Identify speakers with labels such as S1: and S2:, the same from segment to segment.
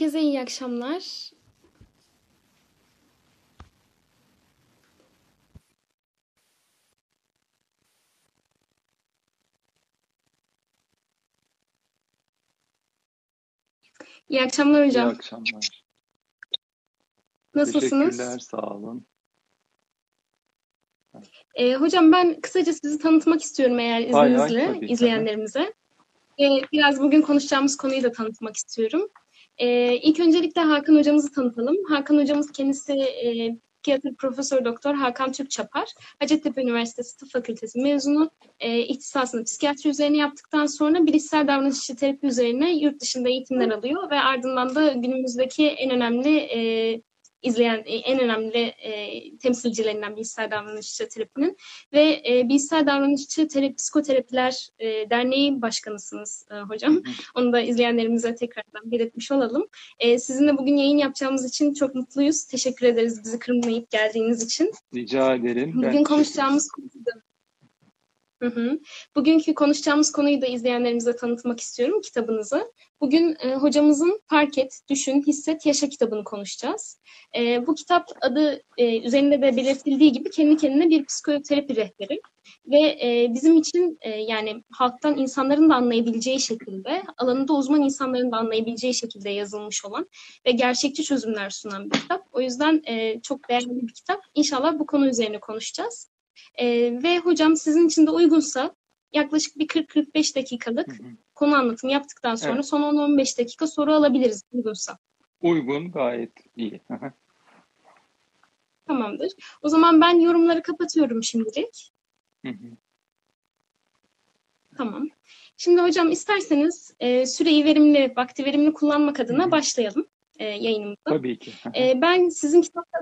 S1: Herkese iyi akşamlar. İyi akşamlar hocam.
S2: İyi akşamlar.
S1: Nasılsınız?
S2: Teşekkürler, sağ olun.
S1: Ee, hocam ben kısaca sizi tanıtmak istiyorum eğer
S2: Hay hay,
S1: izninizle
S2: tabii ki.
S1: izleyenlerimize. Ee, biraz bugün konuşacağımız konuyu da tanıtmak istiyorum. Ee, ilk öncelikle Hakan hocamızı tanıtalım. Hakan hocamız kendisi e, psikiyatri profesör doktor Hakan Türkçapar. Hacettepe Üniversitesi Tıp Fakültesi mezunu. E, ihtisasını psikiyatri üzerine yaptıktan sonra bilişsel davranışçı terapi üzerine yurt dışında eğitimler alıyor ve ardından da günümüzdeki en önemli e, izleyen e, en önemli e, temsilcilerinden bilişsel davranışçı terapinin ve e, bilişsel davranışçı terapi, psikoterapiler e, derneği başkanısınız e, hocam. Onu da izleyenlerimize tekrardan belirtmiş olalım. E, sizinle bugün yayın yapacağımız için çok mutluyuz. Teşekkür ederiz bizi kırmayıp geldiğiniz için.
S2: Rica ederim. Ben
S1: Bugün konuşacağımız konuyu da Hı hı. Bugünkü konuşacağımız konuyu da izleyenlerimize tanıtmak istiyorum kitabınızı. Bugün e, hocamızın Fark Et, Düşün, Hisset, Yaşa kitabını konuşacağız. E, bu kitap adı e, üzerinde de belirtildiği gibi kendi kendine bir psikoterapi rehberi. Ve e, bizim için e, yani halktan insanların da anlayabileceği şekilde, alanında uzman insanların da anlayabileceği şekilde yazılmış olan ve gerçekçi çözümler sunan bir kitap. O yüzden e, çok değerli bir kitap. İnşallah bu konu üzerine konuşacağız. E, ve hocam sizin için de uygunsa yaklaşık bir 40-45 dakikalık
S2: Hı hı.
S1: konu anlatımı yaptıktan sonra
S2: Evet.
S1: son 10-15 dakika soru alabiliriz uygunsa.
S2: Uygun, gayet iyi.
S1: Tamamdır. O zaman ben yorumları kapatıyorum şimdilik.
S2: Hı hı.
S1: Tamam. Şimdi hocam isterseniz e, süreyi verimli, vakti verimli kullanmak adına
S2: Hı hı.
S1: başlayalım e, yayınımıza.
S2: Tabii ki.
S1: E, ben sizin kitapta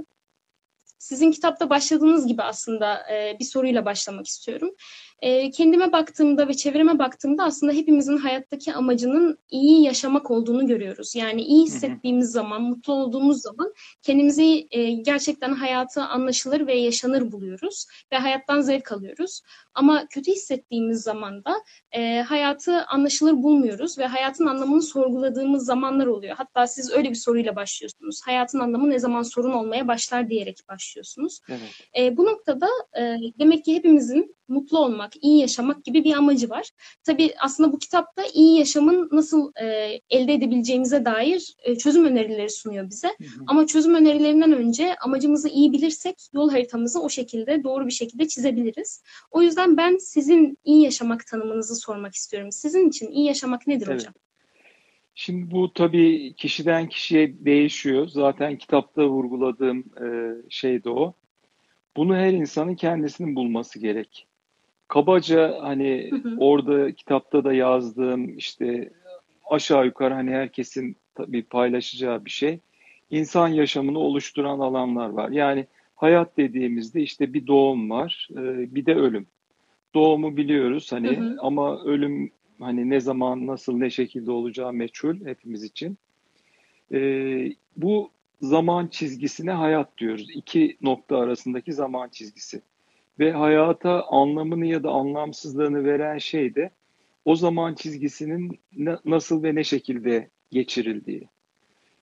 S1: sizin kitapta başladığınız gibi aslında e, bir soruyla başlamak istiyorum. E, kendime baktığımda ve çevreme baktığımda aslında hepimizin hayattaki amacının iyi yaşamak olduğunu görüyoruz. Yani iyi hissettiğimiz zaman, mutlu olduğumuz zaman kendimizi e, gerçekten hayatı anlaşılır ve yaşanır buluyoruz ve hayattan zevk alıyoruz. Ama kötü hissettiğimiz zaman da e, hayatı anlaşılır bulmuyoruz ve hayatın anlamını sorguladığımız zamanlar oluyor. Hatta siz öyle bir soruyla başlıyorsunuz. Hayatın anlamı ne zaman sorun olmaya başlar diyerek başlıyorsunuz.
S2: Evet.
S1: E, bu noktada e, demek ki hepimizin mutlu olmak, iyi yaşamak gibi bir amacı var. Tabii aslında bu kitapta iyi yaşamın nasıl e, elde edebileceğimize dair e, çözüm önerileri sunuyor bize.
S2: Hı hı.
S1: Ama çözüm önerilerinden önce amacımızı iyi bilirsek yol haritamızı o şekilde doğru bir şekilde çizebiliriz. O yüzden ben sizin iyi yaşamak tanımınızı sormak istiyorum. Sizin için iyi yaşamak nedir
S2: Evet.
S1: hocam?
S2: Şimdi bu tabii kişiden kişiye değişiyor. Zaten kitapta vurguladığım e, şey de o. Bunu her insanın kendisinin bulması gerek. Kabaca hani
S1: Hı hı.
S2: orada kitapta da yazdığım işte aşağı yukarı hani herkesin tabii paylaşacağı bir şey. İnsan yaşamını oluşturan alanlar var. Yani hayat dediğimizde işte bir doğum var, e, bir de ölüm. Doğumu biliyoruz hani
S1: Hı hı.
S2: ama ölüm hani ne zaman, nasıl, ne şekilde olacağı meçhul hepimiz için. E, bu zaman çizgisine hayat diyoruz. İki nokta arasındaki zaman çizgisi. Ve hayata anlamını ya da anlamsızlığını veren şey de o zaman çizgisinin na- nasıl ve ne şekilde geçirildiği.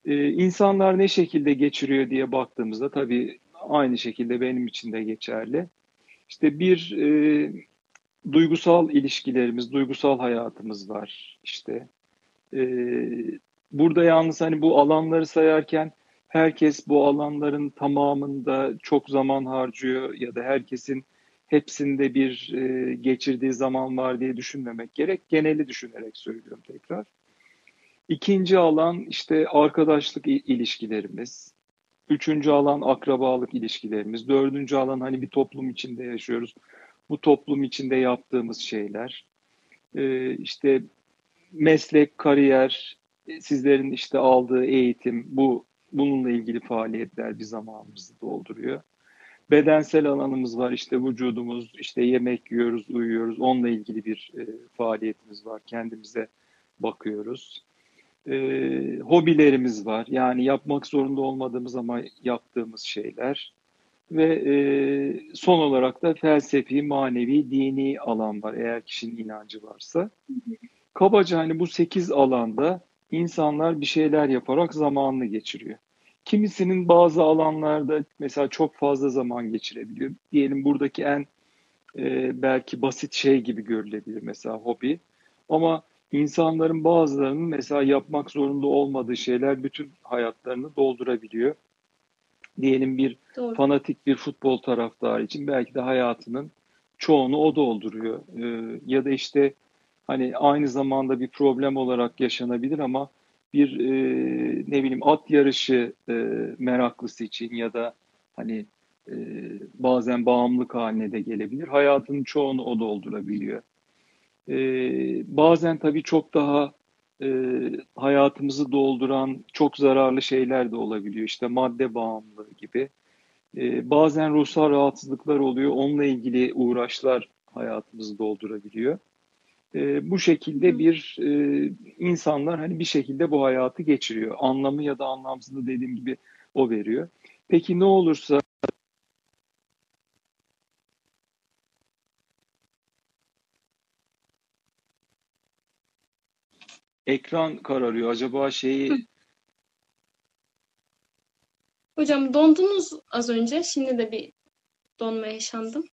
S2: Ee, insanlar ne şekilde geçiriyor diye baktığımızda tabii aynı şekilde benim için de geçerli. İşte bir e, duygusal ilişkilerimiz, duygusal hayatımız var işte. Ee, burada yalnız hani bu alanları sayarken herkes bu alanların tamamında çok zaman harcıyor ya da herkesin hepsinde bir e, geçirdiği zaman var diye düşünmemek gerek. Geneli düşünerek söylüyorum tekrar. İkinci alan işte arkadaşlık ilişkilerimiz. Üçüncü alan akrabalık ilişkilerimiz. Dördüncü alan hani bir toplum içinde yaşıyoruz. Bu toplum içinde yaptığımız şeyler. Ee, işte meslek, kariyer, sizlerin işte aldığı eğitim, bu bununla ilgili faaliyetler bir zamanımızı dolduruyor. Bedensel alanımız var, işte vücudumuz, işte yemek yiyoruz, uyuyoruz, onunla ilgili bir e, faaliyetimiz var, kendimize bakıyoruz. E, hobilerimiz var, yani yapmak zorunda olmadığımız ama yaptığımız şeyler. Ve e, son olarak da felsefi, manevi, dini alan var, eğer kişinin inancı varsa. Kabaca hani bu 8 alanda insanlar bir şeyler yaparak zamanını geçiriyor. Kimisinin bazı alanlarda mesela çok fazla zaman geçirebiliyor. Diyelim buradaki en e, belki basit şey gibi görülebilir mesela hobi. Ama insanların bazılarının mesela yapmak zorunda olmadığı şeyler bütün hayatlarını doldurabiliyor. Diyelim bir Doğru. fanatik bir futbol taraftarı için belki de hayatının çoğunu o dolduruyor. E, ya da işte hani aynı zamanda bir problem olarak yaşanabilir ama bir e, ne bileyim at yarışı e, meraklısı için ya da hani e, bazen bağımlılık haline de gelebilir. Hayatının çoğunu o doldurabiliyor. E, bazen tabii çok daha e, hayatımızı dolduran çok zararlı şeyler de olabiliyor. İşte madde bağımlılığı gibi. E, bazen ruhsal rahatsızlıklar oluyor. Onunla ilgili uğraşlar hayatımızı doldurabiliyor. E, bu şekilde bir e, insanlar hani bir şekilde bu hayatı geçiriyor. Anlamı ya da anlamsızlığı dediğim gibi o veriyor. Peki ne olursa ekran kararıyor. Acaba şeyi
S1: Hocam dondunuz az önce. Şimdi de bir donma yaşandım.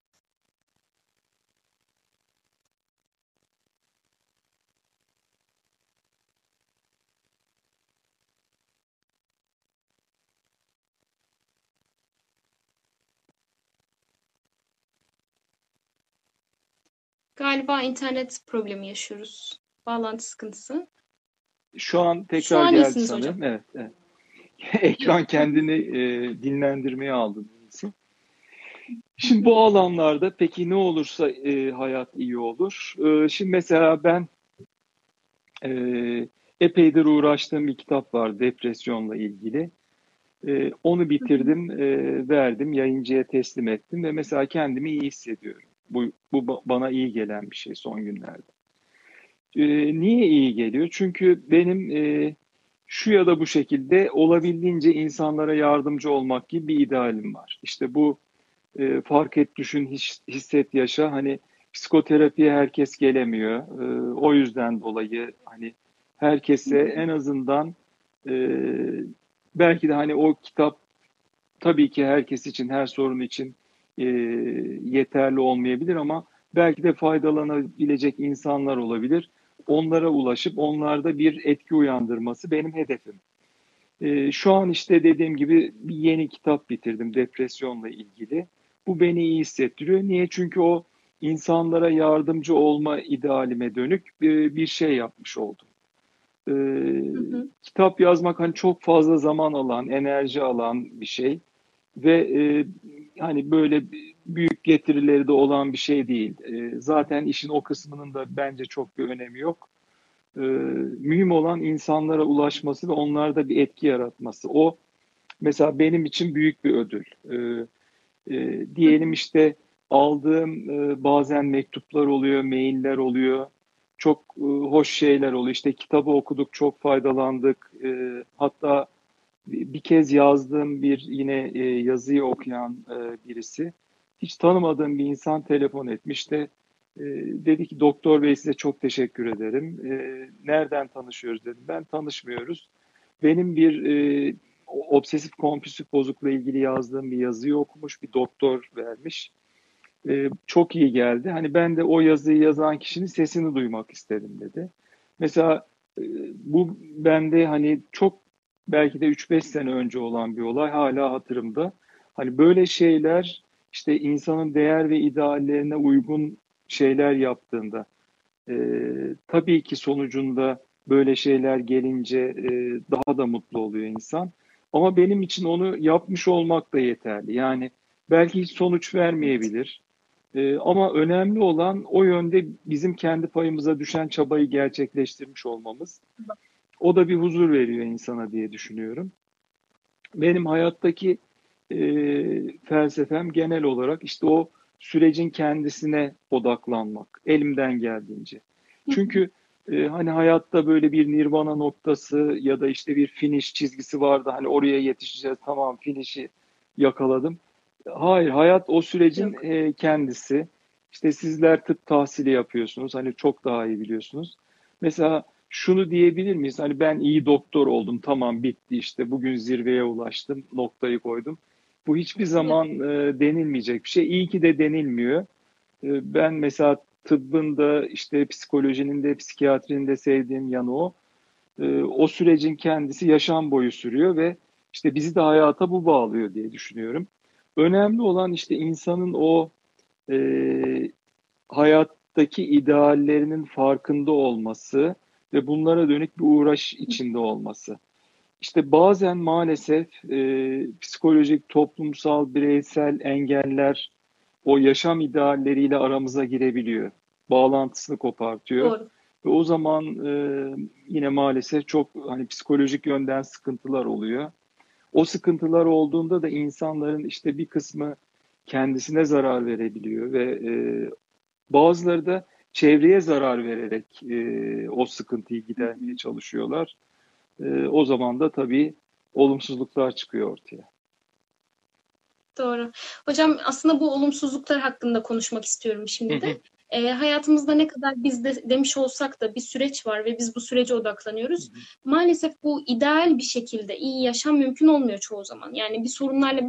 S1: Galiba internet problemi yaşıyoruz. Bağlantı sıkıntısı.
S2: Şu an tekrar Şu an geldi sanırım. Hocam. Evet, evet. Ekran kendini e, dinlendirmeye aldı. Şimdi bu alanlarda peki ne olursa e, hayat iyi olur. E, şimdi mesela ben e, epeydir uğraştığım bir kitap var depresyonla ilgili. E, onu bitirdim, e, verdim, yayıncıya teslim ettim ve mesela kendimi iyi hissediyorum. Bu, bu bana iyi gelen bir şey son günlerde. E, niye iyi geliyor? Çünkü benim e, şu ya da bu şekilde olabildiğince insanlara yardımcı olmak gibi bir idealim var. İşte bu e, fark et, düşün, his, hisset, yaşa. Hani psikoterapiye herkes gelemiyor. E, o yüzden dolayı hani herkese en azından e, belki de hani o kitap tabii ki herkes için, her sorun için e, yeterli olmayabilir ama belki de faydalanabilecek insanlar olabilir. Onlara ulaşıp onlarda bir etki uyandırması benim hedefim. E, şu an işte dediğim gibi bir yeni kitap bitirdim depresyonla ilgili. Bu beni iyi hissettiriyor. Niye? Çünkü o insanlara yardımcı olma idealime dönük bir, bir şey yapmış oldum. Ee, hı hı. Kitap yazmak hani çok fazla zaman alan, enerji alan bir şey ve e, hani böyle büyük getirileri de olan bir şey değil. E, zaten işin o kısmının da bence çok bir önemi yok. E, mühim olan insanlara ulaşması ve onlarda bir etki yaratması. O mesela benim için büyük bir ödül. E, e, diyelim işte aldığım e, bazen mektuplar oluyor, mailler oluyor. Çok e, hoş şeyler oluyor. İşte kitabı okuduk, çok faydalandık. E, hatta bir kez yazdığım bir yine e, yazıyı okuyan e, birisi hiç tanımadığım bir insan telefon etmiş de e, dedi ki doktor bey size çok teşekkür ederim. E, nereden tanışıyoruz dedim. Ben tanışmıyoruz. Benim bir e, obsesif kompulsif bozukluğu ilgili yazdığım bir yazıyı okumuş bir doktor vermiş. E, çok iyi geldi. Hani ben de o yazıyı yazan kişinin sesini duymak istedim dedi. Mesela e, bu bende hani çok belki de 3-5 sene önce olan bir olay hala hatırımda. Hani böyle şeyler işte insanın değer ve ideallerine uygun şeyler yaptığında e, tabii ki sonucunda böyle şeyler gelince e, daha da mutlu oluyor insan. Ama benim için onu yapmış olmak da yeterli. Yani belki hiç sonuç vermeyebilir. E, ama önemli olan o yönde bizim kendi payımıza düşen çabayı gerçekleştirmiş olmamız. O da bir huzur veriyor insana diye düşünüyorum. Benim hayattaki e, felsefem genel olarak işte o sürecin kendisine odaklanmak elimden geldiğince. Çünkü e, hani hayatta böyle bir nirvana noktası ya da işte bir finish çizgisi vardı hani oraya yetişeceğiz tamam finish'i yakaladım. Hayır hayat o sürecin e, kendisi. İşte sizler tıp tahsili yapıyorsunuz hani çok daha iyi biliyorsunuz. Mesela şunu diyebilir miyiz? Hani ben iyi doktor oldum, tamam bitti işte bugün zirveye ulaştım, noktayı koydum. Bu hiçbir zaman e, denilmeyecek bir şey. İyi ki de denilmiyor. E, ben mesela tıbbın da işte psikolojinin de psikiyatrinin de sevdiğim yanı o. E, o sürecin kendisi yaşam boyu sürüyor ve işte bizi de hayata bu bağlıyor diye düşünüyorum. Önemli olan işte insanın o e, hayattaki ideallerinin farkında olması ve bunlara dönük bir uğraş içinde olması. İşte bazen maalesef e, psikolojik, toplumsal, bireysel engeller o yaşam idealleriyle aramıza girebiliyor. Bağlantısını kopartıyor. Doğru. Ve o zaman e, yine maalesef çok hani psikolojik yönden sıkıntılar oluyor. O sıkıntılar olduğunda da insanların işte bir kısmı kendisine zarar verebiliyor ve e, bazıları da çevreye zarar vererek e, o sıkıntıyı gidermeye çalışıyorlar. E, o zaman da tabii olumsuzluklar çıkıyor ortaya.
S1: Doğru. Hocam aslında bu olumsuzluklar hakkında konuşmak istiyorum şimdi de. E, hayatımızda ne kadar biz de demiş olsak da bir süreç var ve biz bu sürece odaklanıyoruz. Hı hı. Maalesef bu ideal bir şekilde iyi yaşam mümkün olmuyor çoğu zaman. Yani bir sorunlarla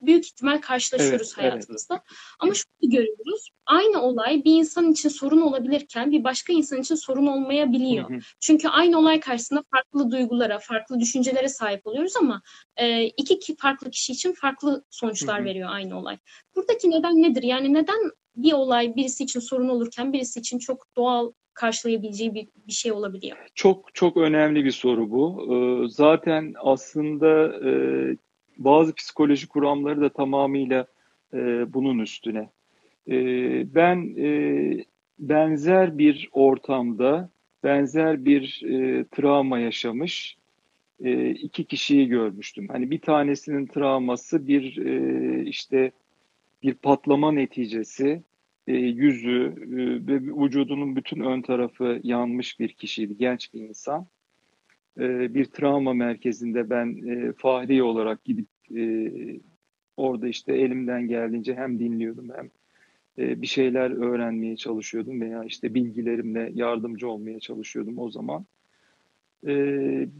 S1: büyük ihtimal karşılaşıyoruz evet, hayatımızda. Evet. Ama şunu görüyoruz. Aynı olay bir insan için sorun olabilirken bir başka insan için sorun olmayabiliyor. Hı hı. Çünkü aynı olay karşısında farklı duygulara, farklı düşüncelere sahip oluyoruz ama e, iki farklı kişi için farklı sonuçlar hı hı. veriyor aynı olay. Buradaki neden nedir? Yani neden bir olay birisi için sorun olurken birisi için çok doğal karşılayabileceği bir, bir şey olabiliyor?
S2: Çok çok önemli bir soru bu. Ee, zaten aslında e, bazı psikoloji kuramları da tamamıyla e, bunun üstüne. E, ben e, benzer bir ortamda benzer bir e, travma yaşamış e, iki kişiyi görmüştüm. Hani bir tanesinin travması bir e, işte bir patlama neticesi e, yüzü e, ve vücudunun bütün ön tarafı yanmış bir kişiydi, genç bir insan. E, bir travma merkezinde ben e, fahri olarak gidip e, orada işte elimden geldiğince hem dinliyordum hem e, bir şeyler öğrenmeye çalışıyordum veya işte bilgilerimle yardımcı olmaya çalışıyordum o zaman.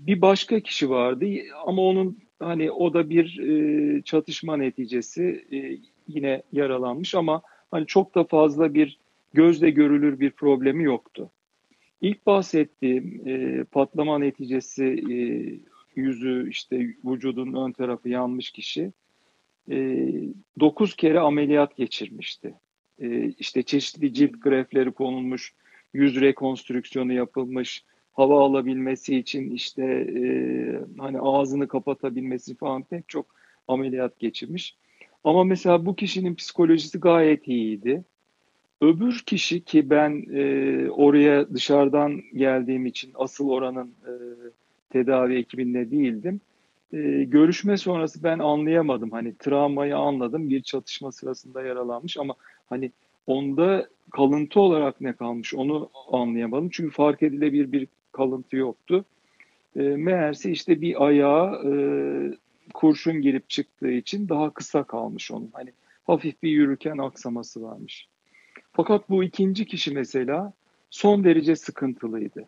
S2: Bir başka kişi vardı ama onun hani o da bir çatışma neticesi yine yaralanmış ama hani çok da fazla bir gözle görülür bir problemi yoktu. İlk bahsettiğim e, patlama neticesi e, yüzü işte vücudun ön tarafı yanmış kişi e, 9 kere ameliyat geçirmişti. E, işte çeşitli cilt grefleri konulmuş, yüz rekonstrüksiyonu yapılmış, hava alabilmesi için işte e, hani ağzını kapatabilmesi falan pek çok ameliyat geçirmiş. Ama mesela bu kişinin psikolojisi gayet iyiydi. Öbür kişi ki ben e, oraya dışarıdan geldiğim için asıl oranın e, tedavi ekibinde değildim. E, görüşme sonrası ben anlayamadım. Hani travmayı anladım. Bir çatışma sırasında yaralanmış ama hani onda kalıntı olarak ne kalmış onu anlayamadım. Çünkü fark edilebilir bir kalıntı yoktu. E, meğerse işte bir ayağı e, kurşun girip çıktığı için daha kısa kalmış onun. Hani hafif bir yürürken aksaması varmış. Fakat bu ikinci kişi mesela son derece sıkıntılıydı.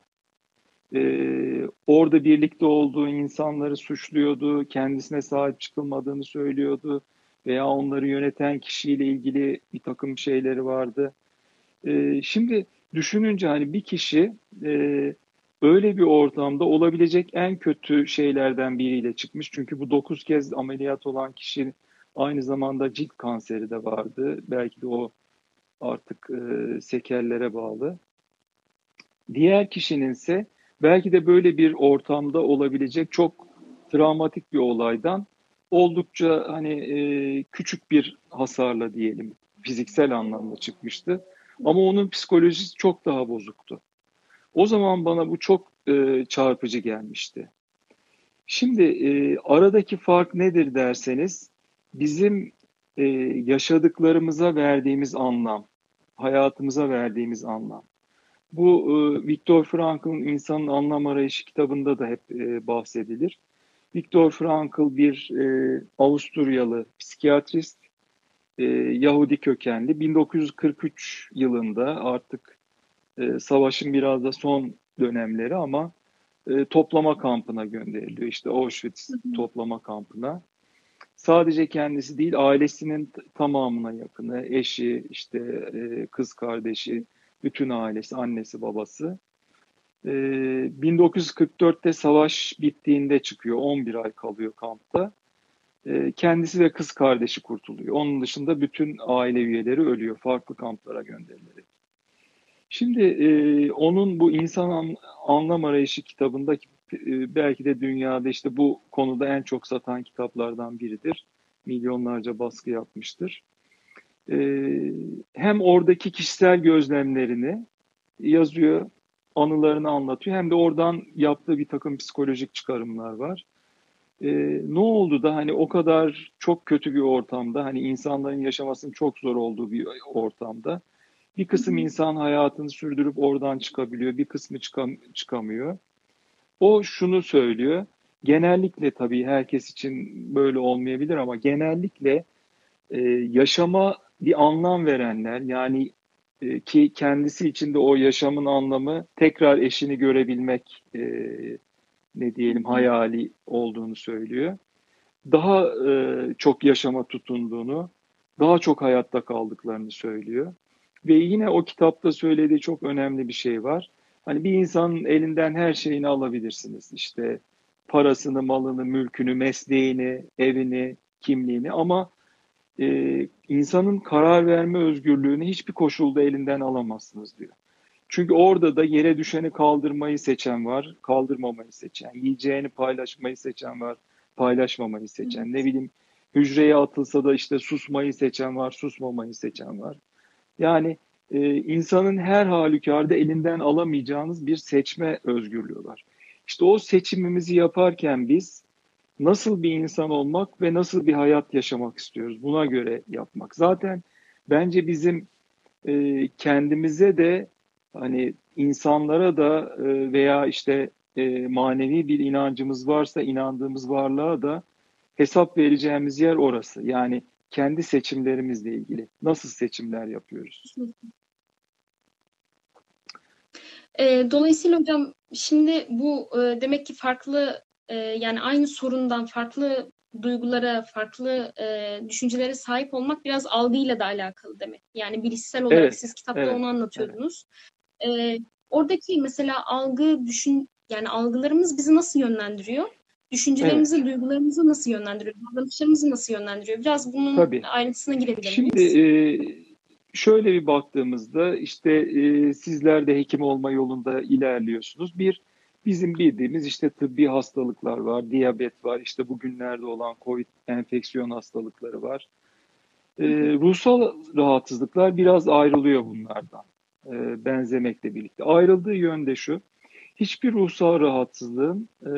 S2: Ee, orada birlikte olduğu insanları suçluyordu, kendisine sahip çıkılmadığını söylüyordu veya onları yöneten kişiyle ilgili bir takım şeyleri vardı. Ee, şimdi düşününce hani bir kişi e, öyle bir ortamda olabilecek en kötü şeylerden biriyle çıkmış. Çünkü bu dokuz kez ameliyat olan kişi aynı zamanda cilt kanseri de vardı. Belki de o artık e, sekerlere bağlı. Diğer kişinin ise belki de böyle bir ortamda olabilecek çok travmatik bir olaydan oldukça hani e, küçük bir hasarla diyelim fiziksel anlamda çıkmıştı. Ama onun psikolojisi çok daha bozuktu. O zaman bana bu çok e, çarpıcı gelmişti. Şimdi e, aradaki fark nedir derseniz bizim e, yaşadıklarımıza verdiğimiz anlam, hayatımıza verdiğimiz anlam. Bu e, Viktor Frankl'ın İnsanın Anlam Arayışı kitabında da hep e, bahsedilir. Viktor Frankl bir e, Avusturyalı psikiyatrist, e, Yahudi kökenli. 1943 yılında artık e, savaşın biraz da son dönemleri ama e, toplama kampına gönderiliyor. İşte Auschwitz toplama kampına. Sadece kendisi değil, ailesinin tamamına yakını, eşi, işte e, kız kardeşi, bütün ailesi, annesi, babası. E, 1944'te savaş bittiğinde çıkıyor, 11 ay kalıyor kampta. E, kendisi ve kız kardeşi kurtuluyor. Onun dışında bütün aile üyeleri ölüyor, farklı kamplara gönderilerek. Şimdi e, onun bu insan an, anlam arayışı kitabındaki belki de dünyada işte bu konuda en çok satan kitaplardan biridir. Milyonlarca baskı yapmıştır. E, hem oradaki kişisel gözlemlerini yazıyor, anılarını anlatıyor hem de oradan yaptığı bir takım psikolojik çıkarımlar var. Ee, ne oldu da hani o kadar çok kötü bir ortamda hani insanların yaşamasının çok zor olduğu bir ortamda bir kısım insan hayatını sürdürüp oradan çıkabiliyor, bir kısmı çıkam çıkamıyor. O şunu söylüyor. Genellikle tabii herkes için böyle olmayabilir ama genellikle e, yaşama bir anlam verenler yani e, ki kendisi için de o yaşamın anlamı tekrar eşini görebilmek e, ne diyelim hayali olduğunu söylüyor. Daha e, çok yaşama tutunduğunu, daha çok hayatta kaldıklarını söylüyor. Ve yine o kitapta söylediği çok önemli bir şey var. Hani bir insanın elinden her şeyini alabilirsiniz. İşte parasını, malını, mülkünü, mesleğini, evini, kimliğini ama e, insanın karar verme özgürlüğünü hiçbir koşulda elinden alamazsınız diyor. Çünkü orada da yere düşeni kaldırmayı seçen var, kaldırmamayı seçen, yiyeceğini paylaşmayı seçen var, paylaşmamayı seçen, ne bileyim hücreye atılsa da işte susmayı seçen var, susmamayı seçen var. Yani e, insanın her halükarda elinden alamayacağınız bir seçme özgürlüğü var. İşte o seçimimizi yaparken biz nasıl bir insan olmak ve nasıl bir hayat yaşamak istiyoruz buna göre yapmak. Zaten bence bizim e, kendimize de hani insanlara da e, veya işte e, manevi bir inancımız varsa inandığımız varlığa da hesap vereceğimiz yer orası. Yani kendi seçimlerimizle ilgili nasıl seçimler yapıyoruz?
S1: E, dolayısıyla hocam şimdi bu e, demek ki farklı e, yani aynı sorundan farklı duygulara, farklı e, düşüncelere sahip olmak biraz algıyla da alakalı demek. Yani bilişsel olarak evet, siz kitapta evet, onu anlatıyordunuz. Evet. E, oradaki mesela algı, düşün yani algılarımız bizi nasıl yönlendiriyor? Düşüncelerimizi, evet. duygularımızı nasıl yönlendiriyor? Davranışlarımızı nasıl yönlendiriyor? Biraz bunun Tabii. ayrıntısına girebilir
S2: Şimdi e, şöyle bir baktığımızda işte e, sizler de hekim olma yolunda ilerliyorsunuz. Bir, bizim bildiğimiz işte tıbbi hastalıklar var, diyabet var, işte bugünlerde olan COVID enfeksiyon hastalıkları var. E, ruhsal rahatsızlıklar biraz ayrılıyor bunlardan e, benzemekle birlikte. Ayrıldığı yönde şu, hiçbir ruhsal rahatsızlığın e,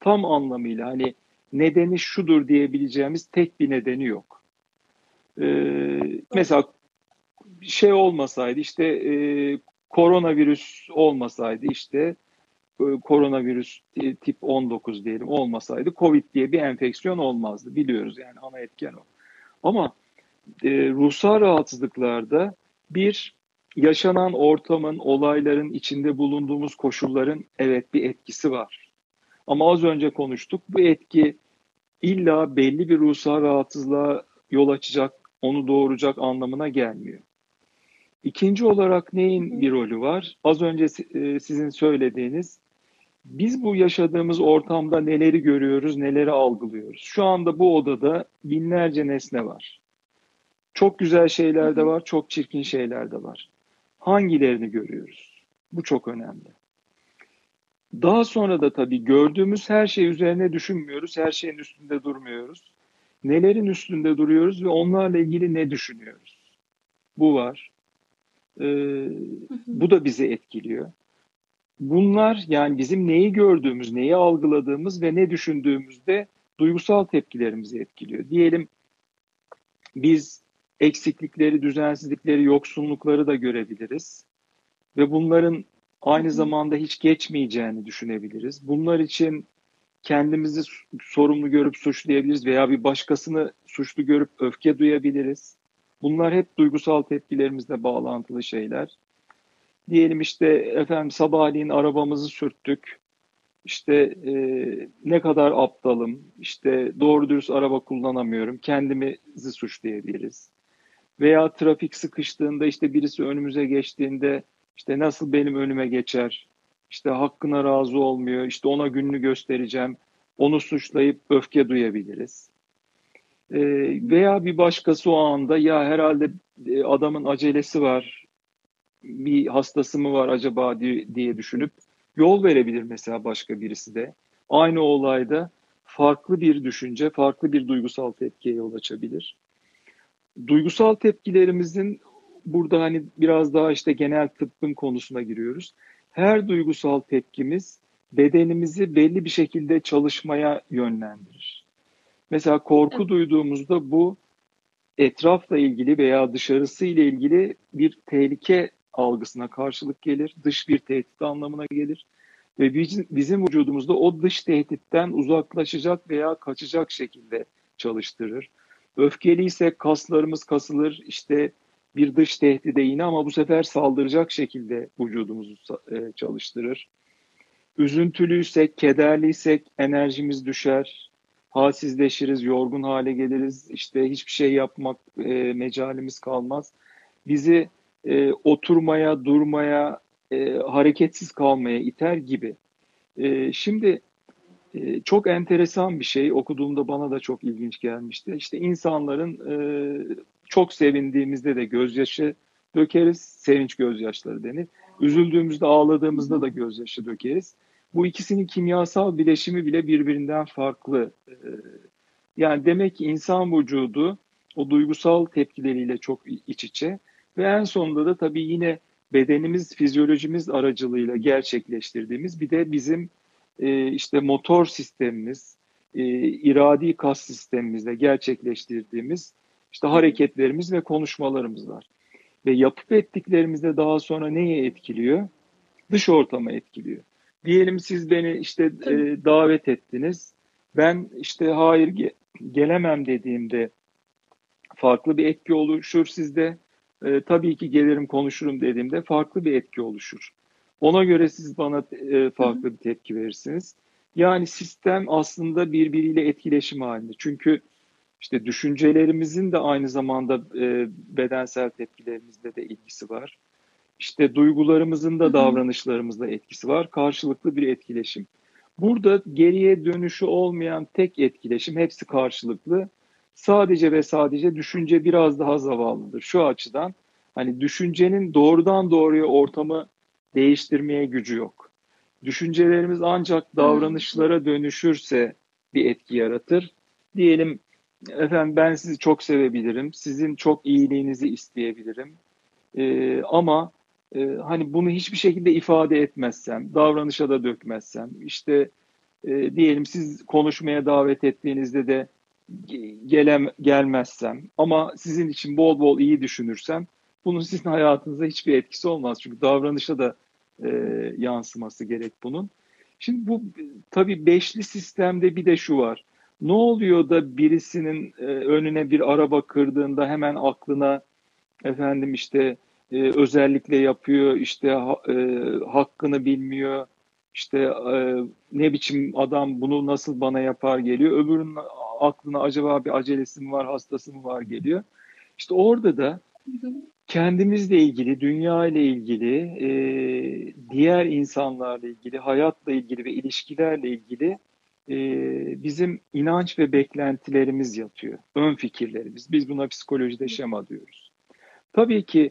S2: tam anlamıyla hani nedeni şudur diyebileceğimiz tek bir nedeni yok. Ee, mesela şey olmasaydı işte e, koronavirüs olmasaydı işte e, koronavirüs tip 19 diyelim olmasaydı Covid diye bir enfeksiyon olmazdı. Biliyoruz yani ana etken o. Ama e, ruhsal rahatsızlıklarda bir yaşanan ortamın, olayların, içinde bulunduğumuz koşulların evet bir etkisi var. Ama az önce konuştuk. Bu etki illa belli bir ruhsal rahatsızlığa yol açacak, onu doğuracak anlamına gelmiyor. İkinci olarak neyin bir rolü var? Az önce e, sizin söylediğiniz biz bu yaşadığımız ortamda neleri görüyoruz, neleri algılıyoruz. Şu anda bu odada binlerce nesne var. Çok güzel şeyler de var, çok çirkin şeyler de var. Hangilerini görüyoruz? Bu çok önemli. Daha sonra da tabii gördüğümüz her şey üzerine düşünmüyoruz, her şeyin üstünde durmuyoruz. Nelerin üstünde duruyoruz ve onlarla ilgili ne düşünüyoruz? Bu var. Ee, bu da bizi etkiliyor. Bunlar yani bizim neyi gördüğümüz, neyi algıladığımız ve ne düşündüğümüzde duygusal tepkilerimizi etkiliyor. Diyelim biz eksiklikleri, düzensizlikleri, yoksunlukları da görebiliriz. Ve bunların aynı zamanda hiç geçmeyeceğini düşünebiliriz. Bunlar için kendimizi sorumlu görüp suçlayabiliriz veya bir başkasını suçlu görüp öfke duyabiliriz. Bunlar hep duygusal tepkilerimizle bağlantılı şeyler. Diyelim işte efendim sabahleyin arabamızı sürttük. İşte e, ne kadar aptalım, işte doğru dürüst araba kullanamıyorum, kendimizi suçlayabiliriz. Veya trafik sıkıştığında işte birisi önümüze geçtiğinde işte nasıl benim önüme geçer, işte hakkına razı olmuyor, işte ona gününü göstereceğim, onu suçlayıp öfke duyabiliriz. E, veya bir başkası o anda ya herhalde e, adamın acelesi var, bir hastası mı var acaba diye, diye düşünüp yol verebilir mesela başka birisi de. Aynı olayda farklı bir düşünce, farklı bir duygusal tepkiye yol açabilir. Duygusal tepkilerimizin burada hani biraz daha işte genel tıbbın konusuna giriyoruz. Her duygusal tepkimiz bedenimizi belli bir şekilde çalışmaya yönlendirir. Mesela korku evet. duyduğumuzda bu etrafla ilgili veya dışarısı ile ilgili bir tehlike algısına karşılık gelir. Dış bir tehdit anlamına gelir. Ve bizim, bizim vücudumuzda o dış tehditten uzaklaşacak veya kaçacak şekilde çalıştırır. Öfkeli ise kaslarımız kasılır. İşte bir dış tehdide yine ama bu sefer saldıracak şekilde vücudumuzu e, çalıştırır. Üzüntülüysek, kederliysek enerjimiz düşer, halsizleşiriz, yorgun hale geliriz. İşte hiçbir şey yapmak e, mecalimiz kalmaz. Bizi e, oturmaya, durmaya, e, hareketsiz kalmaya iter gibi. E, şimdi e, çok enteresan bir şey okuduğumda bana da çok ilginç gelmişti. İşte insanların e, çok sevindiğimizde de gözyaşı dökeriz, sevinç gözyaşları denir. Üzüldüğümüzde, ağladığımızda da gözyaşı dökeriz. Bu ikisinin kimyasal bileşimi bile birbirinden farklı. E, yani demek ki insan vücudu o duygusal tepkileriyle çok iç içe ve en sonunda da tabii yine bedenimiz, fizyolojimiz aracılığıyla gerçekleştirdiğimiz bir de bizim e, işte motor sistemimiz, e, iradi kas sistemimizle gerçekleştirdiğimiz işte hareketlerimiz ve konuşmalarımız var. Ve yapıp ettiklerimizde daha sonra neye etkiliyor? Dış ortama etkiliyor. Diyelim siz beni işte e, davet ettiniz. Ben işte hayır ge gelemem dediğimde farklı bir etki oluşur sizde e, tabii ki gelirim konuşurum dediğimde farklı bir etki oluşur. Ona göre siz bana e, farklı bir tepki verirsiniz. Yani sistem aslında birbiriyle etkileşim halinde. Çünkü işte düşüncelerimizin de aynı zamanda e, bedensel tepkilerimizle de ilgisi var. İşte duygularımızın da davranışlarımızla etkisi var. Karşılıklı bir etkileşim. Burada geriye dönüşü olmayan tek etkileşim hepsi karşılıklı sadece ve sadece düşünce biraz daha zavallıdır. Şu açıdan hani düşüncenin doğrudan doğruya ortamı değiştirmeye gücü yok. Düşüncelerimiz ancak davranışlara dönüşürse bir etki yaratır. Diyelim efendim ben sizi çok sevebilirim, sizin çok iyiliğinizi isteyebilirim. Ee, ama e, hani bunu hiçbir şekilde ifade etmezsem, davranışa da dökmezsem, işte e, diyelim siz konuşmaya davet ettiğinizde de gelem, gelmezsem ama sizin için bol bol iyi düşünürsem bunun sizin hayatınıza hiçbir etkisi olmaz. Çünkü davranışa da e, yansıması gerek bunun. Şimdi bu tabii beşli sistemde bir de şu var. Ne oluyor da birisinin e, önüne bir araba kırdığında hemen aklına efendim işte e, özellikle yapıyor, işte ha, e, hakkını bilmiyor, işte e, ne biçim adam bunu nasıl bana yapar geliyor. Öbürünün aklına acaba bir acelesi mi var, hastası mı var geliyor. İşte orada da kendimizle ilgili, dünya ile ilgili, e, diğer insanlarla ilgili, hayatla ilgili ve ilişkilerle ilgili e, bizim inanç ve beklentilerimiz yatıyor. Ön fikirlerimiz. Biz buna psikolojide şema diyoruz. Tabii ki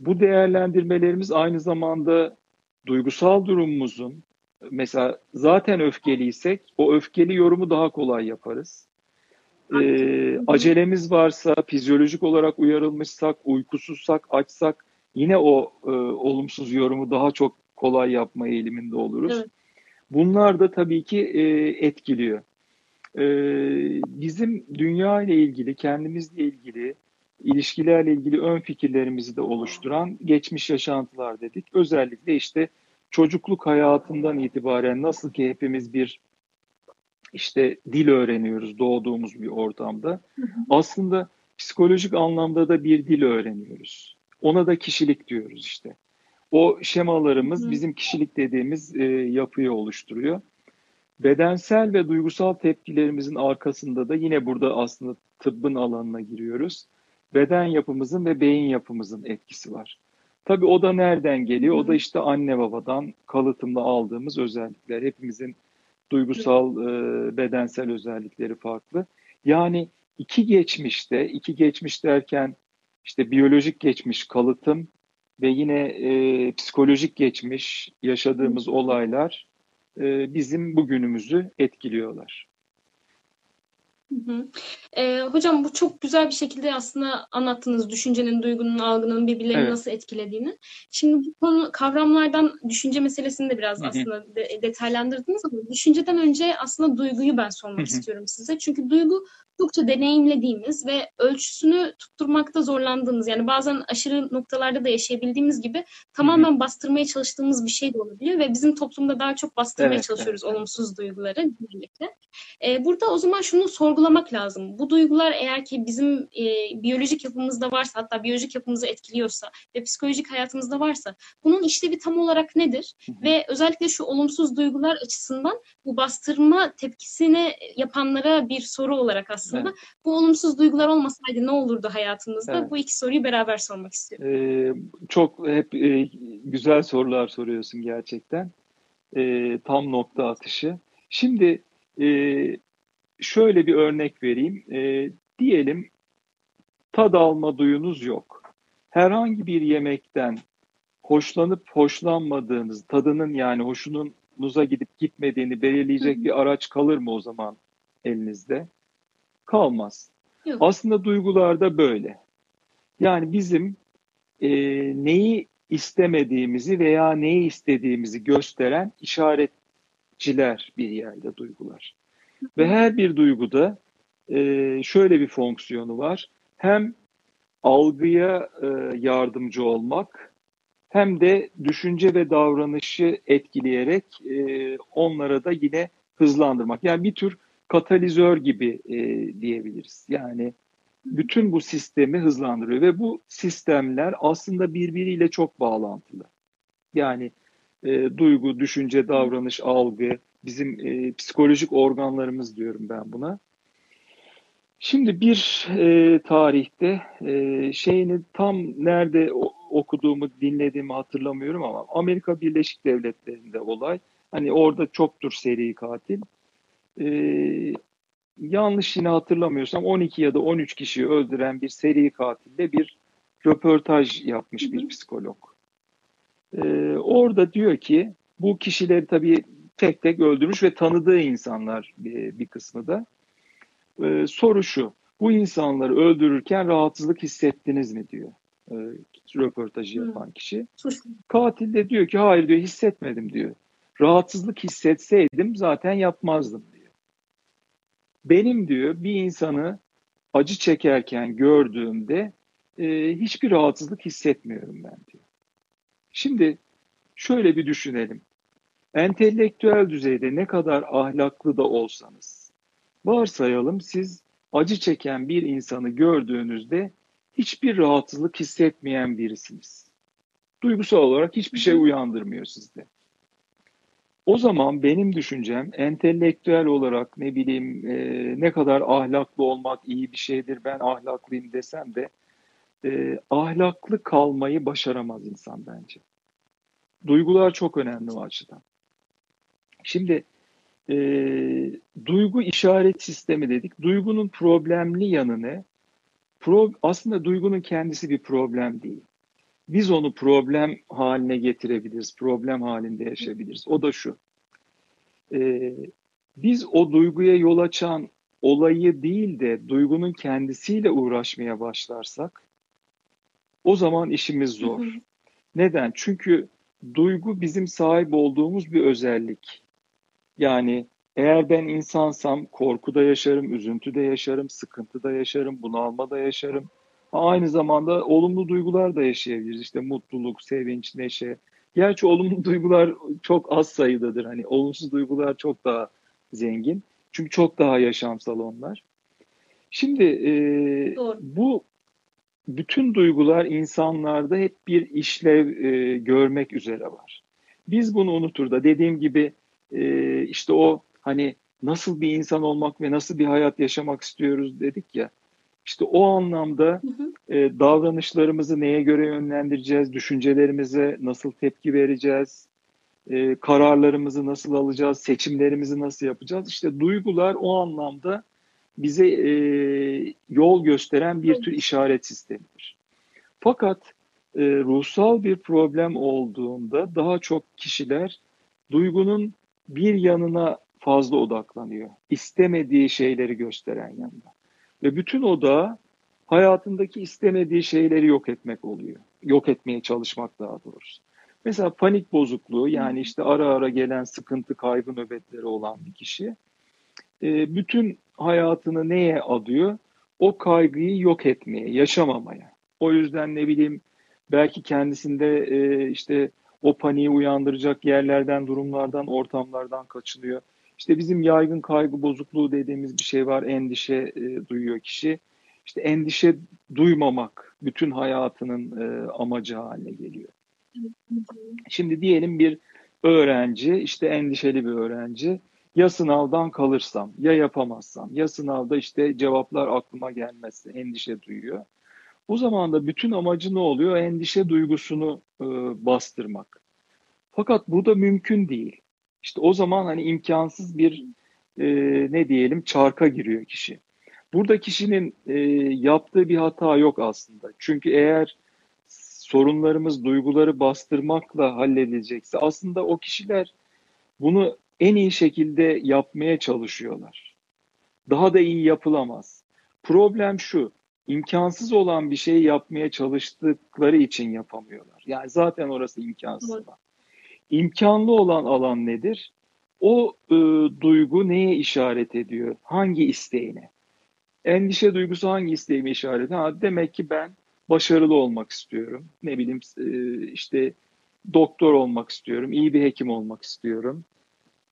S2: bu değerlendirmelerimiz aynı zamanda duygusal durumumuzun, mesela zaten öfkeliysek o öfkeli yorumu daha kolay yaparız. Ee, acelemiz varsa, fizyolojik olarak uyarılmışsak, uykusuzsak, açsak yine o e, olumsuz yorumu daha çok kolay yapma eğiliminde oluruz. Evet. Bunlar da tabii ki e, etkiliyor. E, bizim dünya ile ilgili, kendimizle ilgili, ilişkilerle ilgili ön fikirlerimizi de oluşturan geçmiş yaşantılar dedik. Özellikle işte çocukluk hayatından itibaren nasıl ki hepimiz bir işte dil öğreniyoruz doğduğumuz bir ortamda. Aslında psikolojik anlamda da bir dil öğreniyoruz. Ona da kişilik diyoruz işte. O şemalarımız bizim kişilik dediğimiz e, yapıyı oluşturuyor. Bedensel ve duygusal tepkilerimizin arkasında da yine burada aslında tıbbın alanına giriyoruz. Beden yapımızın ve beyin yapımızın etkisi var. Tabii o da nereden geliyor? O da işte anne babadan kalıtımda aldığımız özellikler. Hepimizin duygusal, e, bedensel özellikleri farklı. Yani iki geçmişte, iki geçmiş derken işte biyolojik geçmiş kalıtım ve yine e, psikolojik geçmiş yaşadığımız olaylar e, bizim bugünümüzü etkiliyorlar.
S1: Hı hı. E, hocam bu çok güzel bir şekilde aslında anlattınız düşüncenin, duygunun, algının birbirlerini evet. nasıl etkilediğini. Şimdi bu konu kavramlardan düşünce meselesini de biraz hı hı. aslında de, detaylandırdınız ama düşünceden önce aslında duyguyu ben sormak hı hı. istiyorum size. Çünkü duygu çokça deneyimlediğimiz ve ölçüsünü tutturmakta zorlandığımız yani bazen aşırı noktalarda da yaşayabildiğimiz gibi tamamen Hı-hı. bastırmaya çalıştığımız bir şey de olabiliyor ve bizim toplumda daha çok bastırmaya evet, çalışıyoruz evet. olumsuz duyguları birlikte. Ee, burada o zaman şunu sorgulamak lazım. Bu duygular eğer ki bizim e, biyolojik yapımızda varsa hatta biyolojik yapımızı etkiliyorsa ve psikolojik hayatımızda varsa bunun işlevi tam olarak nedir? Hı-hı. Ve özellikle şu olumsuz duygular açısından bu bastırma tepkisini yapanlara bir soru olarak aslında aslında. Evet. Bu olumsuz duygular olmasaydı ne olurdu hayatımızda? Evet. Bu iki soruyu beraber sormak istiyorum.
S2: Ee, çok hep e, güzel sorular soruyorsun gerçekten. E, tam nokta atışı. Şimdi e, şöyle bir örnek vereyim. E, diyelim tad alma duyunuz yok. Herhangi bir yemekten hoşlanıp hoşlanmadığınız, tadının yani hoşunuza gidip gitmediğini belirleyecek bir araç kalır mı o zaman elinizde? Kalmaz. Yok. Aslında duygular da böyle. Yani bizim e, neyi istemediğimizi veya neyi istediğimizi gösteren işaretçiler bir yerde duygular. Ve her bir duyguda e, şöyle bir fonksiyonu var. Hem algıya e, yardımcı olmak hem de düşünce ve davranışı etkileyerek e, onlara da yine hızlandırmak. Yani bir tür katalizör gibi e, diyebiliriz. Yani bütün bu sistemi hızlandırıyor ve bu sistemler aslında birbiriyle çok bağlantılı. Yani e, duygu, düşünce, davranış, algı, bizim e, psikolojik organlarımız diyorum ben buna. Şimdi bir e, tarihte e, şeyini tam nerede okuduğumu, dinlediğimi hatırlamıyorum ama Amerika Birleşik Devletleri'nde olay. Hani orada çoktur seri katil e, yanlış yine hatırlamıyorsam 12 ya da 13 kişiyi öldüren bir seri katille bir röportaj yapmış bir psikolog. E, orada diyor ki bu kişileri tabii tek tek öldürmüş ve tanıdığı insanlar bir, bir kısmı da. E, soru şu, bu insanları öldürürken rahatsızlık hissettiniz mi diyor e, röportajı yapan kişi. Katil de diyor ki hayır diyor hissetmedim diyor. Rahatsızlık hissetseydim zaten yapmazdım diyor. Benim diyor bir insanı acı çekerken gördüğümde e, hiçbir rahatsızlık hissetmiyorum ben diyor. Şimdi şöyle bir düşünelim. Entelektüel düzeyde ne kadar ahlaklı da olsanız, varsayalım siz acı çeken bir insanı gördüğünüzde hiçbir rahatsızlık hissetmeyen birisiniz. Duygusal olarak hiçbir şey uyandırmıyor sizde. O zaman benim düşüncem entelektüel olarak ne bileyim e, ne kadar ahlaklı olmak iyi bir şeydir ben ahlaklıyım desem de e, ahlaklı kalmayı başaramaz insan bence. Duygular çok önemli o açıdan. Şimdi e, duygu işaret sistemi dedik. Duygunun problemli yanı ne? Pro, aslında duygunun kendisi bir problem değil biz onu problem haline getirebiliriz, problem halinde yaşayabiliriz. O da şu, e, biz o duyguya yol açan olayı değil de duygunun kendisiyle uğraşmaya başlarsak, o zaman işimiz zor. Hı hı. Neden? Çünkü duygu bizim sahip olduğumuz bir özellik. Yani eğer ben insansam korkuda yaşarım, üzüntüde yaşarım, sıkıntıda yaşarım, bunalmada yaşarım. Aynı zamanda olumlu duygular da yaşayabiliriz. İşte mutluluk, sevinç, neşe. Gerçi olumlu duygular çok az sayıdadır. Hani olumsuz duygular çok daha zengin. Çünkü çok daha yaşamsal onlar. Şimdi e, bu bütün duygular insanlarda hep bir işlev e, görmek üzere var. Biz bunu unutur da dediğim gibi e, işte o hani nasıl bir insan olmak ve nasıl bir hayat yaşamak istiyoruz dedik ya. İşte o anlamda hı hı. E, davranışlarımızı neye göre yönlendireceğiz, düşüncelerimize nasıl tepki vereceğiz, e, kararlarımızı nasıl alacağız, seçimlerimizi nasıl yapacağız. İşte duygular o anlamda bize e, yol gösteren bir tür işaret sistemidir. Fakat e, ruhsal bir problem olduğunda daha çok kişiler duygunun bir yanına fazla odaklanıyor. İstemediği şeyleri gösteren yanına. Ve bütün odağı hayatındaki istemediği şeyleri yok etmek oluyor. Yok etmeye çalışmak daha doğrusu. Mesela panik bozukluğu yani işte ara ara gelen sıkıntı kaygı nöbetleri olan bir kişi e, bütün hayatını neye adıyor? O kaygıyı yok etmeye, yaşamamaya. O yüzden ne bileyim belki kendisinde e, işte o paniği uyandıracak yerlerden, durumlardan, ortamlardan kaçınıyor. İşte bizim yaygın kaygı bozukluğu dediğimiz bir şey var. Endişe e, duyuyor kişi. İşte endişe duymamak bütün hayatının e, amacı haline geliyor. Şimdi diyelim bir öğrenci, işte endişeli bir öğrenci. Ya sınavdan kalırsam, ya yapamazsam, ya sınavda işte cevaplar aklıma gelmezse endişe duyuyor. O zaman da bütün amacı ne oluyor? Endişe duygusunu e, bastırmak. Fakat bu da mümkün değil. İşte o zaman hani imkansız bir e, ne diyelim çarka giriyor kişi. Burada kişinin e, yaptığı bir hata yok aslında. Çünkü eğer sorunlarımız duyguları bastırmakla halledilecekse aslında o kişiler bunu en iyi şekilde yapmaya çalışıyorlar. Daha da iyi yapılamaz. Problem şu, imkansız olan bir şeyi yapmaya çalıştıkları için yapamıyorlar. Yani zaten orası imkansız. Evet. İmkanlı olan alan nedir? O e, duygu neye işaret ediyor? Hangi isteğine? Endişe duygusu hangi isteğime işaret ediyor? Ha, demek ki ben başarılı olmak istiyorum. Ne bileyim e, işte doktor olmak istiyorum, iyi bir hekim olmak istiyorum.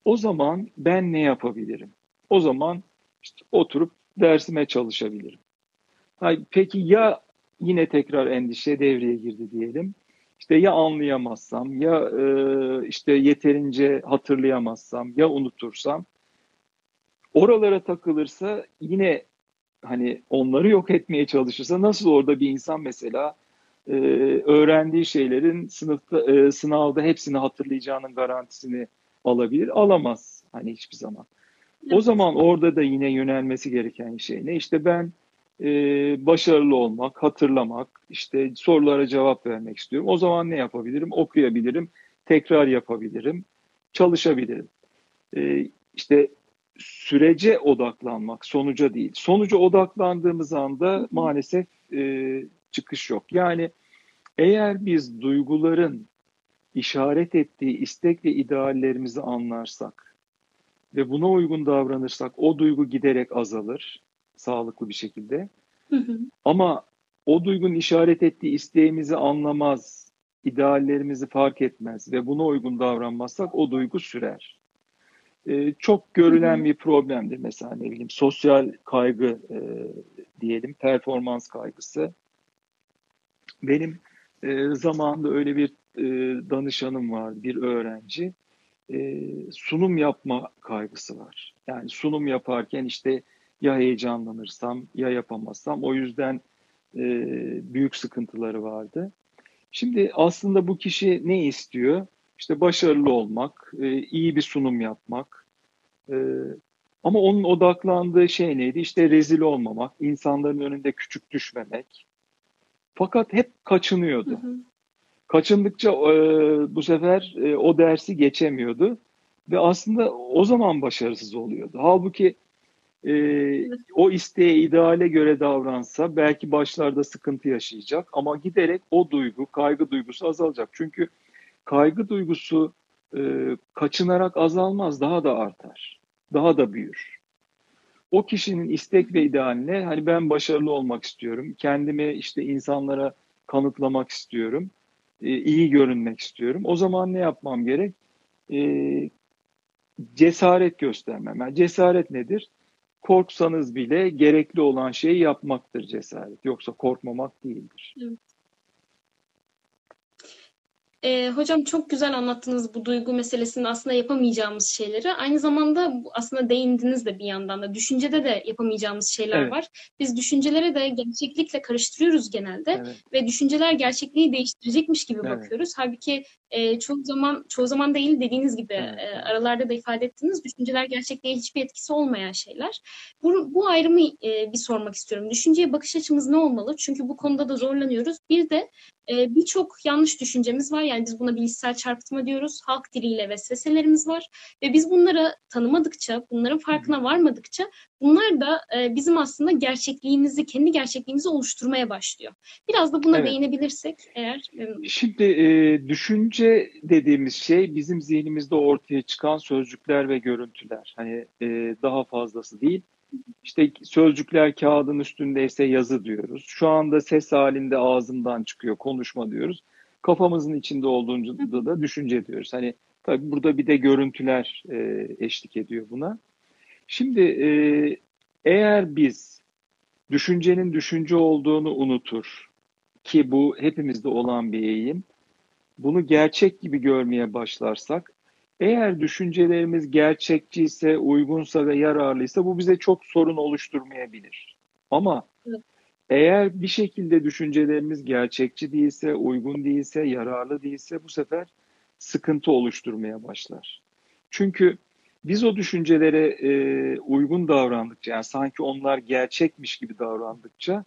S2: O zaman ben ne yapabilirim? O zaman işte oturup dersime çalışabilirim. Peki ya yine tekrar endişe devreye girdi diyelim. İşte ya anlayamazsam, ya e, işte yeterince hatırlayamazsam, ya unutursam, oralara takılırsa yine hani onları yok etmeye çalışırsa nasıl orada bir insan mesela e, öğrendiği şeylerin sınıfta e, sınavda hepsini hatırlayacağının garantisini alabilir? Alamaz hani hiçbir zaman. O zaman orada da yine yönelmesi gereken şey ne? İşte ben e, başarılı olmak, hatırlamak, işte sorulara cevap vermek istiyorum. O zaman ne yapabilirim? Okuyabilirim, tekrar yapabilirim, çalışabilirim. E, işte sürece odaklanmak, sonuca değil. Sonuca odaklandığımız anda maalesef e, çıkış yok. Yani eğer biz duyguların işaret ettiği istek ve ideallerimizi anlarsak ve buna uygun davranırsak o duygu giderek azalır sağlıklı bir şekilde. Hı hı. Ama o duygunun işaret ettiği isteğimizi anlamaz, ideallerimizi fark etmez ve buna uygun davranmazsak o duygu sürer. Ee, çok görülen hı hı. bir problemdir mesela ne bileyim sosyal kaygı e, diyelim, performans kaygısı. Benim e, zamanında öyle bir e, danışanım var, bir öğrenci. E, sunum yapma kaygısı var. Yani sunum yaparken işte ya heyecanlanırsam ya yapamazsam o yüzden e, büyük sıkıntıları vardı. Şimdi aslında bu kişi ne istiyor? İşte başarılı olmak, e, iyi bir sunum yapmak. E, ama onun odaklandığı şey neydi? İşte rezil olmamak, insanların önünde küçük düşmemek. Fakat hep kaçınıyordu. Hı hı. Kaçındıkça e, bu sefer e, o dersi geçemiyordu ve aslında o zaman başarısız oluyordu. Halbuki e, o isteğe, ideale göre davransa belki başlarda sıkıntı yaşayacak ama giderek o duygu, kaygı duygusu azalacak. Çünkü kaygı duygusu e, kaçınarak azalmaz, daha da artar, daha da büyür. O kişinin istek ve idealine hani ben başarılı olmak istiyorum, kendimi işte insanlara kanıtlamak istiyorum, e, iyi görünmek istiyorum. O zaman ne yapmam gerek? E, cesaret göstermem. Yani cesaret nedir? Korksanız bile gerekli olan şeyi yapmaktır cesaret. Yoksa korkmamak değildir.
S1: Evet. E, hocam çok güzel anlattınız bu duygu meselesinde aslında yapamayacağımız şeyleri. Aynı zamanda aslında değindiniz de bir yandan da. Düşüncede de yapamayacağımız şeyler evet. var. Biz düşüncelere de gerçeklikle karıştırıyoruz genelde. Evet. Ve düşünceler gerçekliği değiştirecekmiş gibi evet. bakıyoruz. Halbuki e, çoğu zaman çoğu zaman değil dediğiniz gibi evet. e, aralarda da ifade ettiniz. Düşünceler gerçekliğe hiçbir etkisi olmayan şeyler. Bu, bu ayrımı e, bir sormak istiyorum. Düşünceye bakış açımız ne olmalı? Çünkü bu konuda da zorlanıyoruz. Bir de e, birçok yanlış düşüncemiz var. Yani biz buna bilişsel çarpıtma diyoruz. Halk diliyle vesveselerimiz var. Ve biz bunları tanımadıkça, bunların farkına varmadıkça bunlar da e, bizim aslında gerçekliğimizi, kendi gerçekliğimizi oluşturmaya başlıyor. Biraz da buna evet. değinebilirsek eğer.
S2: Şimdi e, düşünce dediğimiz şey bizim zihnimizde ortaya çıkan sözcükler ve görüntüler. Hani e, daha fazlası değil. İşte sözcükler kağıdın üstündeyse yazı diyoruz. Şu anda ses halinde ağzımdan çıkıyor konuşma diyoruz. Kafamızın içinde olduğunda da düşünce diyoruz. Hani tabii burada bir de görüntüler e, eşlik ediyor buna. Şimdi e, eğer biz düşüncenin düşünce olduğunu unutur ki bu hepimizde olan bir eğim. Bunu gerçek gibi görmeye başlarsak eğer düşüncelerimiz gerçekçiyse, uygunsa ve yararlıysa bu bize çok sorun oluşturmayabilir. Ama evet. eğer bir şekilde düşüncelerimiz gerçekçi değilse, uygun değilse, yararlı değilse bu sefer sıkıntı oluşturmaya başlar. Çünkü biz o düşüncelere e, uygun davrandıkça, yani sanki onlar gerçekmiş gibi davrandıkça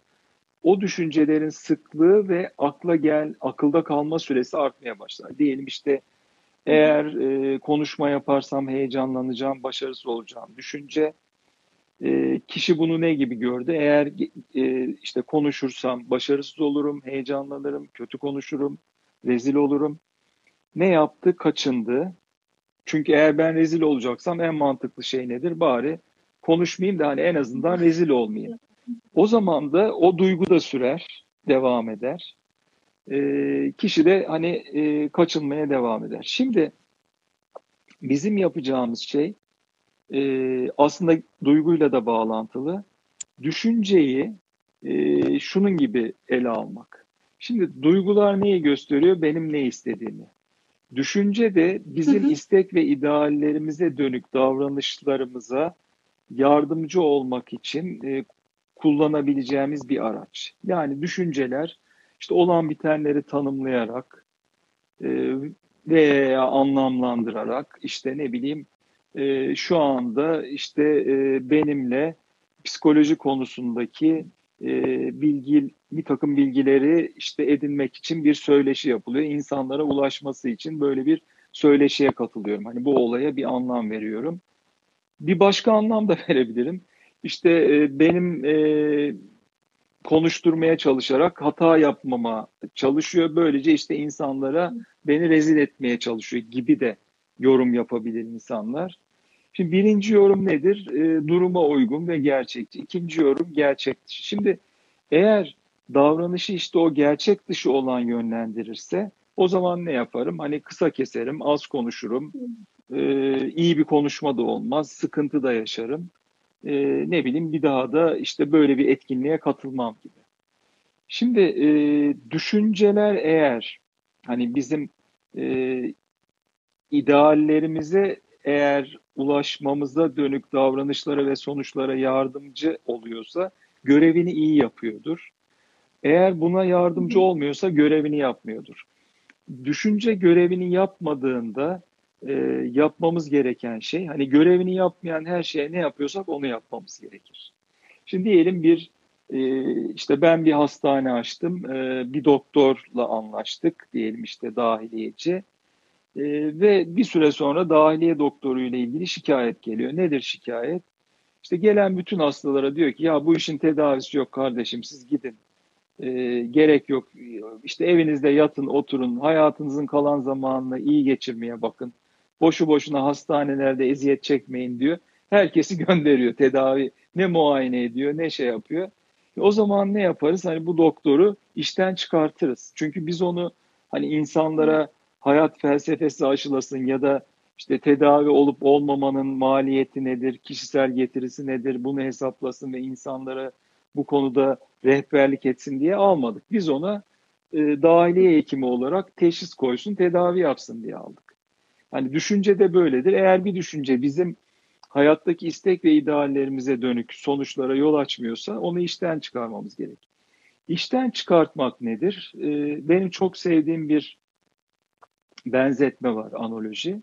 S2: o düşüncelerin sıklığı ve akla gel, akılda kalma süresi artmaya başlar. Diyelim işte eğer e, konuşma yaparsam heyecanlanacağım, başarısız olacağım. Düşünce e, kişi bunu ne gibi gördü? Eğer e, işte konuşursam başarısız olurum, heyecanlanırım, kötü konuşurum, rezil olurum. Ne yaptı? Kaçındı. Çünkü eğer ben rezil olacaksam en mantıklı şey nedir? Bari konuşmayayım da hani en azından rezil olmayayım. O zaman da o duygu da sürer, devam eder e, kişi de hani e, kaçınmaya devam eder. Şimdi bizim yapacağımız şey e, aslında duyguyla da bağlantılı. Düşünceyi e, şunun gibi ele almak. Şimdi duygular neyi gösteriyor? Benim ne istediğimi. Düşünce de bizim hı hı. istek ve ideallerimize dönük davranışlarımıza yardımcı olmak için e, kullanabileceğimiz bir araç. Yani düşünceler işte olan bitenleri tanımlayarak e, veya anlamlandırarak işte ne bileyim e, şu anda işte e, benimle psikoloji konusundaki e, bilgi bir takım bilgileri işte edinmek için bir söyleşi yapılıyor. İnsanlara ulaşması için böyle bir söyleşiye katılıyorum. Hani bu olaya bir anlam veriyorum. Bir başka anlam da verebilirim. İşte e, benim e, konuşturmaya çalışarak hata yapmama çalışıyor. Böylece işte insanlara beni rezil etmeye çalışıyor gibi de yorum yapabilir insanlar. Şimdi birinci yorum nedir? E, duruma uygun ve gerçekçi. İkinci yorum gerçek dışı. Şimdi eğer davranışı işte o gerçek dışı olan yönlendirirse o zaman ne yaparım? Hani kısa keserim, az konuşurum, e, iyi bir konuşma da olmaz, sıkıntı da yaşarım e, ne bileyim bir daha da işte böyle bir etkinliğe katılmam gibi. Şimdi e, düşünceler eğer hani bizim e, ideallerimize eğer ulaşmamıza dönük davranışlara ve sonuçlara yardımcı oluyorsa görevini iyi yapıyordur. Eğer buna yardımcı olmuyorsa görevini yapmıyordur. Düşünce görevini yapmadığında e, yapmamız gereken şey hani görevini yapmayan her şeye ne yapıyorsak onu yapmamız gerekir. Şimdi diyelim bir e, işte ben bir hastane açtım e, bir doktorla anlaştık diyelim işte dahiliyeci e, ve bir süre sonra dahiliye doktoruyla ilgili şikayet geliyor. Nedir şikayet? İşte gelen bütün hastalara diyor ki ya bu işin tedavisi yok kardeşim siz gidin e, gerek yok. İşte evinizde yatın, oturun, hayatınızın kalan zamanını iyi geçirmeye bakın boşu boşuna hastanelerde eziyet çekmeyin diyor. Herkesi gönderiyor tedavi. Ne muayene ediyor ne şey yapıyor. O zaman ne yaparız? Hani bu doktoru işten çıkartırız. Çünkü biz onu hani insanlara hayat felsefesi aşılasın ya da işte tedavi olup olmamanın maliyeti nedir, kişisel getirisi nedir, bunu hesaplasın ve insanlara bu konuda rehberlik etsin diye almadık. Biz ona e, dahiliye hekimi olarak teşhis koysun, tedavi yapsın diye aldık. Hani düşünce de böyledir. Eğer bir düşünce bizim hayattaki istek ve ideallerimize dönük sonuçlara yol açmıyorsa onu işten çıkarmamız gerek. İşten çıkartmak nedir? E, benim çok sevdiğim bir benzetme var, analoji.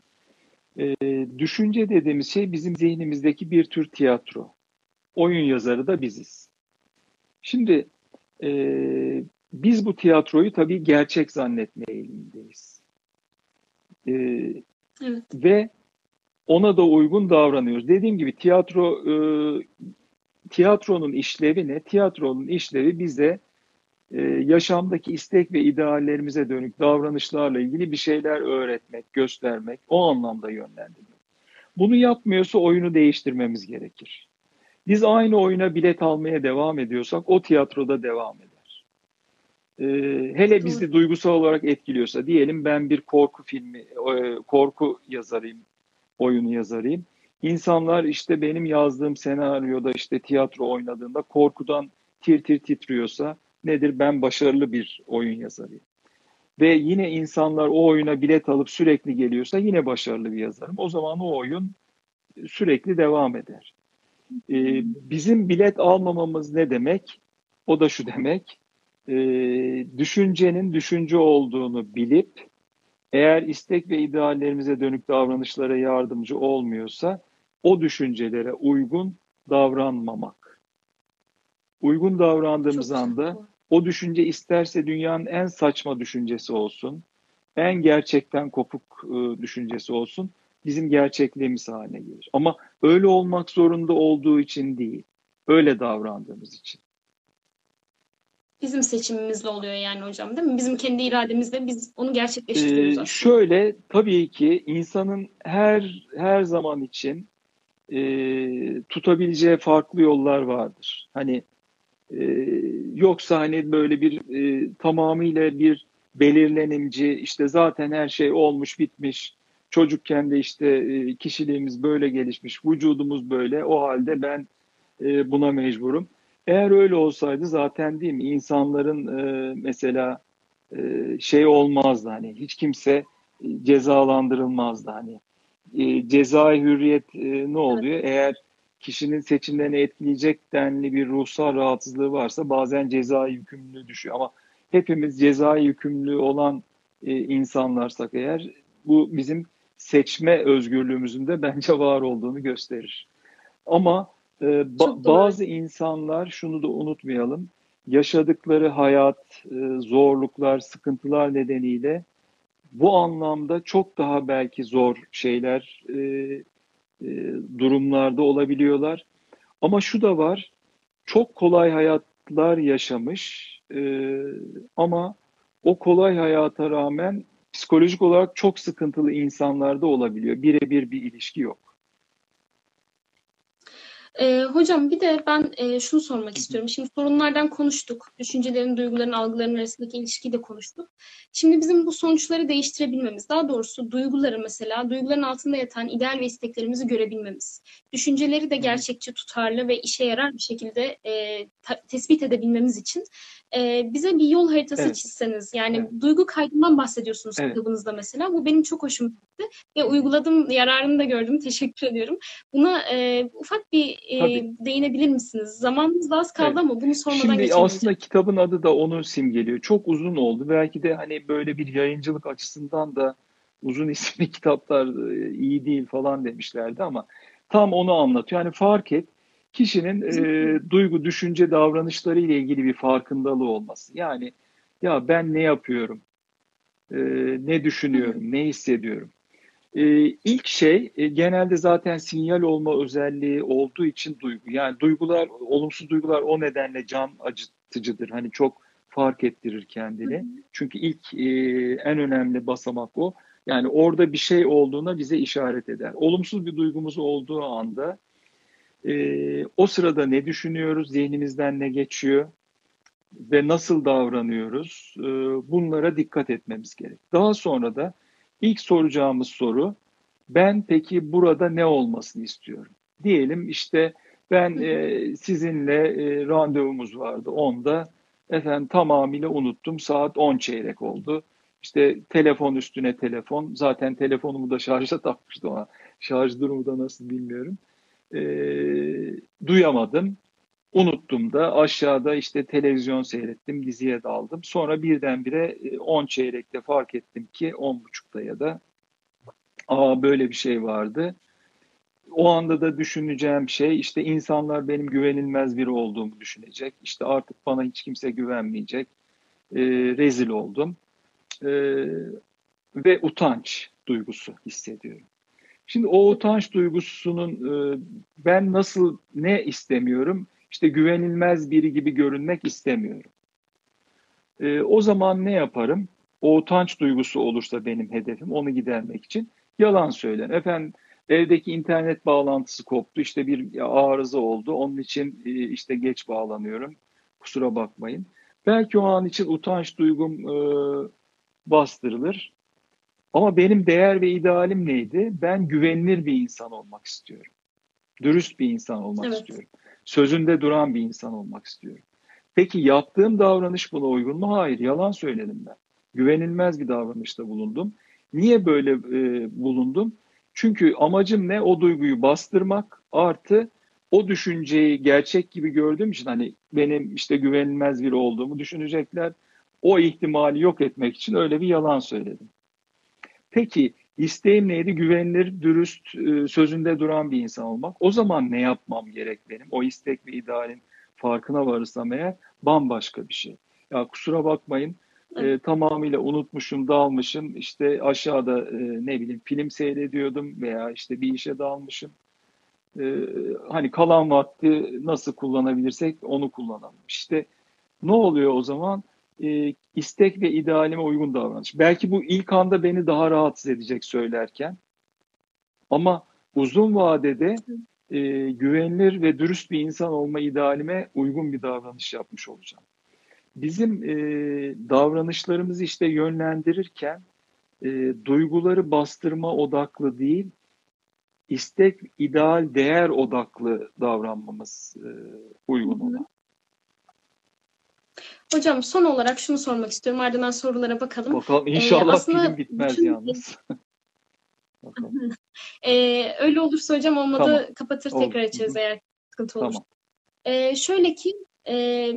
S2: E, düşünce dediğimiz şey bizim zihnimizdeki bir tür tiyatro. Oyun yazarı da biziz. Şimdi e, biz bu tiyatroyu tabii gerçek zannetme eğilimindeyiz. E, evet. Ve ona da uygun davranıyoruz. Dediğim gibi tiyatro e, tiyatronun işlevi ne? Tiyatronun işlevi bize e, yaşamdaki istek ve ideallerimize dönük davranışlarla ilgili bir şeyler öğretmek, göstermek, o anlamda yönlendirmek. Bunu yapmıyorsa oyunu değiştirmemiz gerekir. Biz aynı oyuna bilet almaya devam ediyorsak o tiyatroda devam eder. Ee, hele bizi duygusal olarak etkiliyorsa diyelim ben bir korku filmi, e, korku yazarıyım, oyunu yazarıyım. İnsanlar işte benim yazdığım senaryoda işte tiyatro oynadığında korkudan tir tir titriyorsa nedir? Ben başarılı bir oyun yazarıyım. Ve yine insanlar o oyuna bilet alıp sürekli geliyorsa yine başarılı bir yazarım. O zaman o oyun sürekli devam eder. Ee, bizim bilet almamamız ne demek? O da şu demek. E, düşüncenin düşünce olduğunu bilip eğer istek ve ideallerimize dönük davranışlara yardımcı olmuyorsa o düşüncelere uygun davranmamak. Uygun davrandığımız Çok anda sıkı. o düşünce isterse dünyanın en saçma düşüncesi olsun, en gerçekten kopuk e, düşüncesi olsun bizim gerçekliğimiz haline gelir. Ama öyle olmak zorunda olduğu için değil, öyle davrandığımız için.
S1: Bizim seçimimizle oluyor yani hocam değil mi? Bizim kendi irademizle biz onu gerçekleştiriyoruz ee.
S2: Şöyle tabii ki insanın her her zaman için e, tutabileceği farklı yollar vardır. Hani e, yoksa hani böyle bir e, tamamıyla bir belirlenimci işte zaten her şey olmuş bitmiş çocukken de işte e, kişiliğimiz böyle gelişmiş vücudumuz böyle o halde ben e, buna mecburum. Eğer öyle olsaydı zaten değil mi insanların e, mesela e, şey olmazdı hani hiç kimse cezalandırılmazdı hani e, cezai hürriyet e, ne oluyor? Evet. Eğer kişinin seçimlerini etkileyecek denli bir ruhsal rahatsızlığı varsa bazen cezai yükümlülüğü düşüyor ama hepimiz cezai yükümlülüğü olan e, insanlarsak eğer bu bizim seçme özgürlüğümüzün de bence var olduğunu gösterir. Ama e, ba- bazı insanlar şunu da unutmayalım. Yaşadıkları hayat, e, zorluklar, sıkıntılar nedeniyle bu anlamda çok daha belki zor şeyler, e, e, durumlarda olabiliyorlar. Ama şu da var, çok kolay hayatlar yaşamış e, ama o kolay hayata rağmen psikolojik olarak çok sıkıntılı insanlarda olabiliyor. Birebir bir ilişki yok.
S1: E, hocam bir de ben e, şunu sormak istiyorum. Şimdi sorunlardan konuştuk. Düşüncelerin, duyguların, algıların arasındaki ilişkiyi de konuştuk. Şimdi bizim bu sonuçları değiştirebilmemiz, daha doğrusu duyguları mesela, duyguların altında yatan ideal ve isteklerimizi görebilmemiz, düşünceleri de gerçekçi, tutarlı ve işe yarar bir şekilde e, tespit edebilmemiz için e, bize bir yol haritası evet. çizseniz. Yani evet. duygu kaydından bahsediyorsunuz evet. kitabınızda mesela. Bu benim çok hoşuma gitti ve uyguladım, yararını da gördüm. Teşekkür ediyorum. Buna e, ufak bir e, değinebilir misiniz? Zamanımız az kaldı evet. ama bunu sormadan
S2: Şimdi geçemeyeceğim. aslında kitabın adı da onu simgeliyor. Çok uzun oldu. Belki de hani böyle bir yayıncılık açısından da uzun isimli kitaplar e, iyi değil falan demişlerdi ama tam onu anlatıyor. Yani fark et kişinin e, duygu, düşünce, davranışları ile ilgili bir farkındalığı olması. Yani ya ben ne yapıyorum, e, ne düşünüyorum, ne hissediyorum. E, ilk şey e, genelde zaten sinyal olma özelliği olduğu için duygu. Yani duygular, olumsuz duygular o nedenle can acıtıcıdır. Hani çok fark ettirir kendini. Çünkü ilk e, en önemli basamak o. Yani orada bir şey olduğuna bize işaret eder. Olumsuz bir duygumuz olduğu anda e, o sırada ne düşünüyoruz, zihnimizden ne geçiyor ve nasıl davranıyoruz e, bunlara dikkat etmemiz gerek. Daha sonra da ilk soracağımız soru Ben peki burada ne olmasını istiyorum? Diyelim işte ben e, sizinle e, randevumuz vardı 10'da. Efendim tamamıyla unuttum. Saat 10 çeyrek oldu. İşte telefon üstüne telefon. Zaten telefonumu da şarja takmıştım ama şarj durumu da nasıl bilmiyorum. E, duyamadım. Unuttum da aşağıda işte televizyon seyrettim, diziye daldım. Sonra birdenbire 10 e, çeyrekte fark ettim ki 10.30'da ya da aa böyle bir şey vardı. O anda da düşüneceğim şey işte insanlar benim güvenilmez biri olduğumu düşünecek. İşte artık bana hiç kimse güvenmeyecek. E, rezil oldum. E, ve utanç duygusu hissediyorum. Şimdi o utanç duygusunun e, ben nasıl ne istemiyorum? İşte güvenilmez biri gibi görünmek istemiyorum. E, o zaman ne yaparım? O utanç duygusu olursa benim hedefim onu gidermek için yalan söylerim. Efendim evdeki internet bağlantısı koptu işte bir arıza oldu onun için e, işte geç bağlanıyorum kusura bakmayın. Belki o an için utanç duygum bastırılır ama benim değer ve idealim neydi? Ben güvenilir bir insan olmak istiyorum. Dürüst bir insan olmak evet. istiyorum. Sözünde duran bir insan olmak istiyorum. Peki yaptığım davranış buna uygun mu? Hayır, yalan söyledim ben. Güvenilmez bir davranışta bulundum. Niye böyle e, bulundum? Çünkü amacım ne? O duyguyu bastırmak artı o düşünceyi gerçek gibi gördüğüm için hani benim işte güvenilmez biri olduğumu düşünecekler. O ihtimali yok etmek için öyle bir yalan söyledim. Peki isteğim neydi? Güvenilir, dürüst, e, sözünde duran bir insan olmak. O zaman ne yapmam gerek benim? O istek ve idealin farkına varırsam eğer bambaşka bir şey. Ya kusura bakmayın e, tamamıyla unutmuşum, dalmışım. İşte aşağıda e, ne bileyim film seyrediyordum veya işte bir işe dalmışım. E, hani kalan vakti nasıl kullanabilirsek onu kullanalım. İşte ne oluyor o zaman? E, istek ve idealime uygun davranış. Belki bu ilk anda beni daha rahatsız edecek söylerken. Ama uzun vadede e, güvenilir ve dürüst bir insan olma idealime uygun bir davranış yapmış olacağım bizim e, davranışlarımızı işte yönlendirirken e, duyguları bastırma odaklı değil, istek, ideal, değer odaklı davranmamız e, uygun olan.
S1: Hocam son olarak şunu sormak istiyorum. Ardından sorulara bakalım.
S2: Bakalım inşallah ee, film bitmez bütün... yalnız.
S1: ee, öyle olursa hocam olmadı tamam. kapatır tekrar açarız eğer sıkıntı. Tamam. Ee, şöyle ki e,